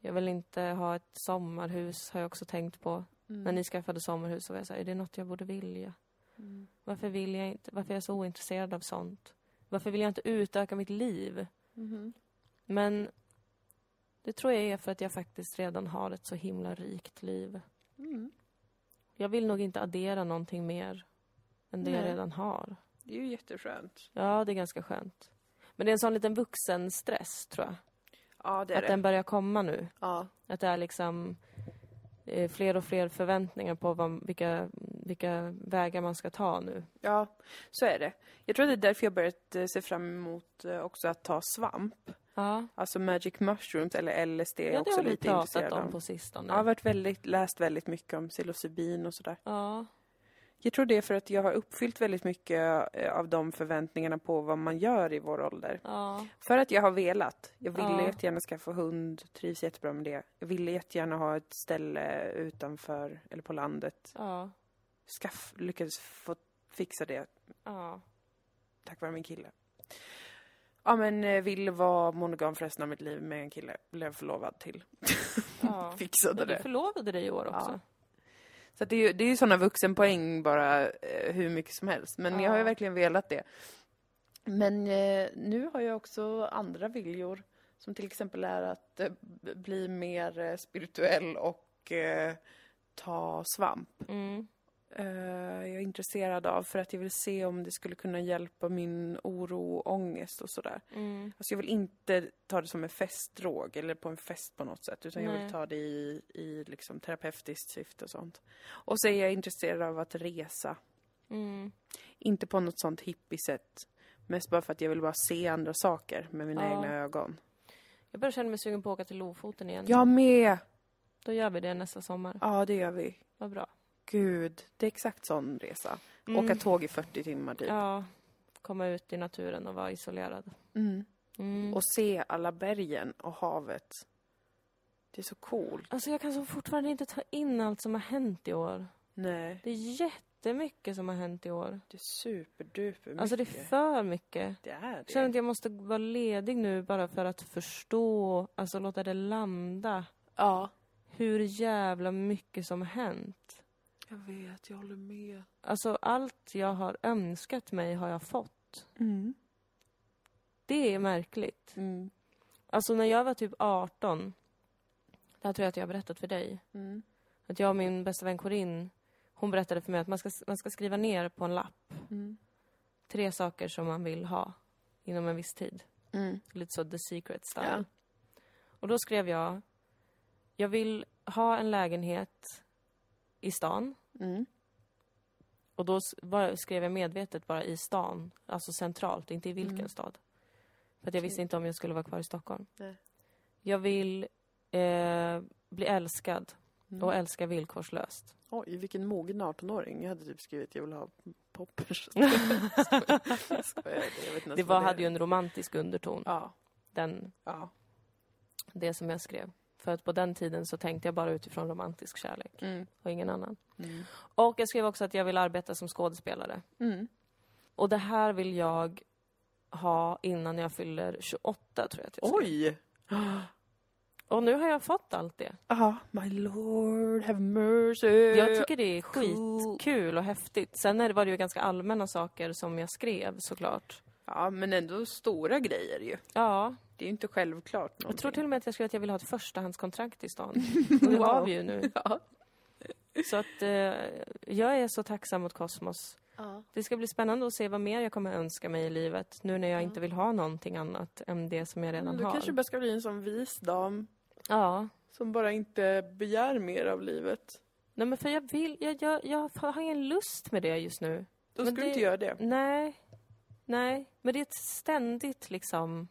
Jag vill inte ha ett sommarhus har jag också tänkt på. Mm. När ni skaffade sommarhus så var jag så här, är det något jag borde vilja? Mm. Varför vill jag inte? Varför är jag så ointresserad av sånt? Varför vill jag inte utöka mitt liv? Mhm. Men det tror jag är för att jag faktiskt redan har ett så himla rikt liv. Mm. Jag vill nog inte addera någonting mer än det jag Nej. redan har. Det är ju jätteskönt. Ja, det är ganska skönt. Men det är en sån liten vuxenstress, tror jag. Ja, det är Att det. den börjar komma nu. Ja. Att det är liksom... eh, fler och fler förväntningar på vad, vilka, vilka vägar man ska ta nu. Ja, så är det. Jag tror det är därför jag börjat eh, se fram emot eh, också att ta svamp. Ja, Alltså magic mushrooms eller LSD är ja jag det också har vi lite pratat intresserad om av. på sistone. Jag har varit väldigt, läst väldigt mycket om psilocybin och sådär. Ja, Jag tror det är för att jag har uppfyllt väldigt mycket eh, av de förväntningarna på vad man gör i vår ålder. ja, För att jag har velat. Jag ville Ja. jättegärna skaffa hund, trivs jättebra med det. Jag ville jättegärna ha ett ställe utanför, eller på landet. ja, Skaff, lyckades få fixa det ja. tack vare min kille. Ja men eh, vill vara monogam för resten av mitt liv med en kille. Blev förlovad till. ja. [laughs] Fixade Men du det. förlovade dig i år Ja. Så det är ju det är ju sådana vuxenpoäng bara eh, hur mycket som helst. Men jag har ju Ja. verkligen velat det. Men eh, nu har jag också andra viljor. Som till exempel är att eh, bli mer eh, spirituell och eh, ta svamp. Mm. Eh, jag är intresserad av för att jag vill se om det skulle kunna hjälpa min oro och ångest och sådär. Mm. Alltså jag vill inte ta det som en festdrog eller på en fest på något sätt. Utan jag Nej. vill ta det i, i liksom terapeutiskt syfte och sånt. Och så är jag intresserad av att resa. Mm. Inte på något sånt hippie-sätt. Mest bara för att jag vill bara se andra saker med mina Ja. egna ögon. Jag börjar känna mig sugen på att åka till Lofoten igen. Jag med! Då gör vi det nästa sommar. Ja, det gör vi. Vad bra. Gud, det är exakt sån resa. Mm. Åka tåg i 40 timmar typ. Ja, komma ut i naturen och vara isolerad. Mm. Mm. Och se alla bergen och havet. Det är så coolt. Alltså jag kan så fortfarande inte ta in allt som har hänt i år. Nej, Det är jättemycket som har hänt i år. det är superduper mycket. Alltså det är för mycket. det är Jag känner det. att jag måste vara ledig nu bara för att förstå, alltså låta det landa. Ja. Hur jävla mycket som har hänt. Jag vet, jag håller med. Alltså allt jag har önskat mig har jag fått. Mm. Det är märkligt. Mm. Alltså när jag var typ 18, det här tror jag att jag har berättat för dig. Mm. Att jag och min bästa vän Corinne, hon berättade för mig att man ska, man ska skriva ner på en lapp Mm. tre saker som man vill ha inom en viss tid. Mm. Lite så the secret style. Ja. Och då skrev jag, jag vill ha en lägenhet i stan. Mm. Och då skrev jag medvetet bara i stan, alltså centralt, inte i vilken Mm. stad. För att jag visste inte om jag skulle vara kvar i Stockholm. Nej. Jag vill eh, bli älskad Mm. och älska villkorslöst. Oj, vilken mogen 18-åring. Jag hade typ skrivit jag vill ha poppers. [laughs] Jag skojar, jag vet inte ens Det vad var, hade ju en romantisk underton, Ja, den, ja. det som jag skrev. För att på den tiden så tänkte jag bara utifrån romantisk kärlek Mm. och ingen annan. Mm. Och jag skrev också att jag vill arbeta som skådespelare. Mm. Och det här vill jag ha innan jag fyller 28 tror jag att jag skrev. Oj! [gasps] Och nu har jag fått allt det. Ja, my lord have mercy. Jag tycker det är cool. skitkul och häftigt. Sen var det ju ganska allmänna saker som jag skrev såklart. Ja, men ändå stora grejer ju. Ja, Det är ju inte självklart jag någonting. tror till och med att jag skrev att jag vill ha ett förstahandskontrakt i stan. [laughs] Och det har vi ju nu. Ja. Så att eh, jag är så tacksam mot Kosmos. Ja. Det ska bli spännande att se vad mer jag kommer önska mig i livet. Nu när jag inte vill ha någonting annat än det som jag redan Du har. kanske bara ska bli en sån vis dam Ja. som bara inte begär mer av livet. Nej men för jag vill, jag, jag, jag har ingen lust med det just nu. Då Men ska du inte göra det. Nej. Nej. Men det är ett ständigt liksom,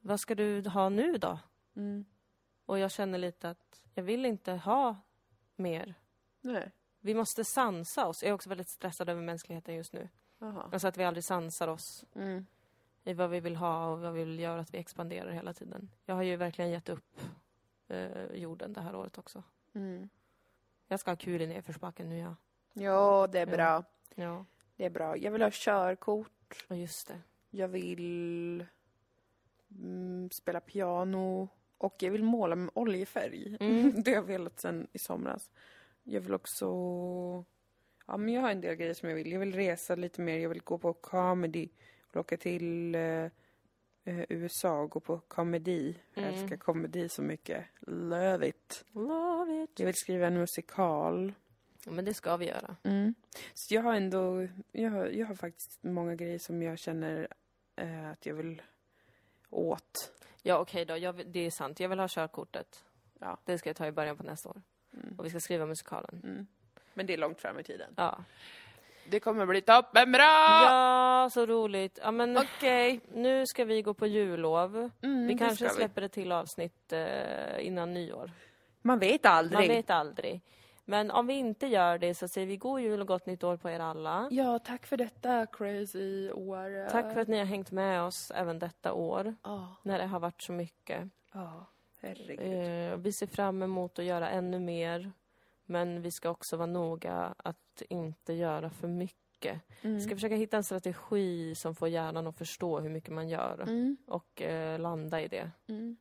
vad ska du ha nu då? Mm. Och jag känner lite att jag vill inte ha mer. Nej. Vi måste sansa oss. Jag är också väldigt stressad över mänskligheten just nu. Jaha. Alltså att vi aldrig sansar oss Mm. i vad vi vill ha och vad vi vill göra, att vi expanderar hela tiden. Jag har ju verkligen gett upp eh, jorden det här året också. Mm. Jag ska ha kul i nedförsbacken nu, ja. Ja, det är bra. Ja, Det är bra. Jag vill ha körkort. Och just det. Jag vill mm, spela piano. Och jag vill måla med oljefärg. Mm. [laughs] det har jag velat sedan i somras. Jag vill också... Ja, men jag har en del grejer som jag vill. Jag vill resa lite mer. Jag vill gå på comedy. Jag vill åka till eh, eh, USA och gå på komedi. Jag Mm. älskar komedi så mycket. Love it. Love it. Jag vill skriva en musikal. Men det ska vi göra. Mm. Så jag har ändå, jag har, jag har faktiskt många grejer som jag känner eh, att jag vill åt. Ja, okej då. Jag, det är sant. Jag vill ha körkortet. Ja. Det ska jag ta i början på nästa år. Och vi ska skriva musikalen. Men det är långt fram i tiden. Ja. Det kommer bli toppenbra! Ja, så roligt. Ja, men Okej. nu ska vi gå på jullov. Mm, vi kanske ska vi. släpper ett till avsnitt eh, innan nyår. Man vet aldrig. Man vet aldrig. Men om vi inte gör det så säger vi god jul och gott nytt år på er alla. Ja, tack för detta crazy år. Tack för att ni har hängt med oss även detta år. Ja, När det har varit så mycket. ja, herregud. Eh, vi ser fram emot att göra ännu mer. Men vi ska också vara noga att inte göra för mycket. Vi ska försöka hitta en strategi som får hjärnan att förstå hur mycket man gör. Mm, Och eh, landa i det. mm.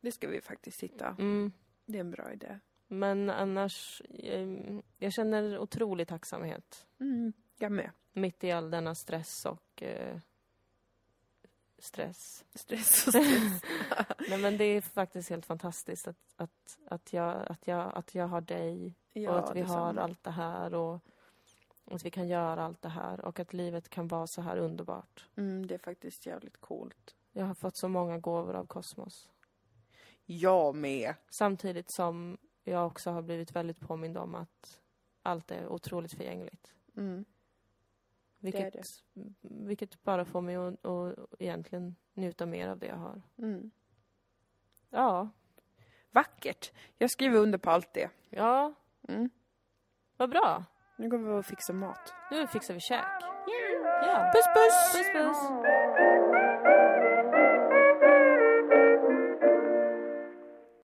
Det ska vi faktiskt hitta. Mm. Det är en bra idé. Men annars, eh, jag känner otrolig tacksamhet. Mm, jag med. Mitt i all denna stress och eh, stress. Stress och [laughs] stress. [laughs] Nej men det är faktiskt helt fantastiskt att, att, att, jag, att, jag, att jag har dig och att vi har detsamma. allt det här och att vi kan göra allt det här och att livet kan vara så här underbart. Mm, det är faktiskt jävligt coolt. Jag har fått så många gåvor av kosmos. Jag med. Samtidigt som jag också har blivit väldigt påmind om att allt är otroligt förgängligt. Mm. Vilket, det. vilket bara får mig att, att egentligen njuta mer av det jag har. Mm. Ja, Vackert. Jag skriver under på allt det. ja, Mm. vad bra. Nu går vi och fixar mat. Nu fixar vi käk. Ja. Puss puss! Puss puss!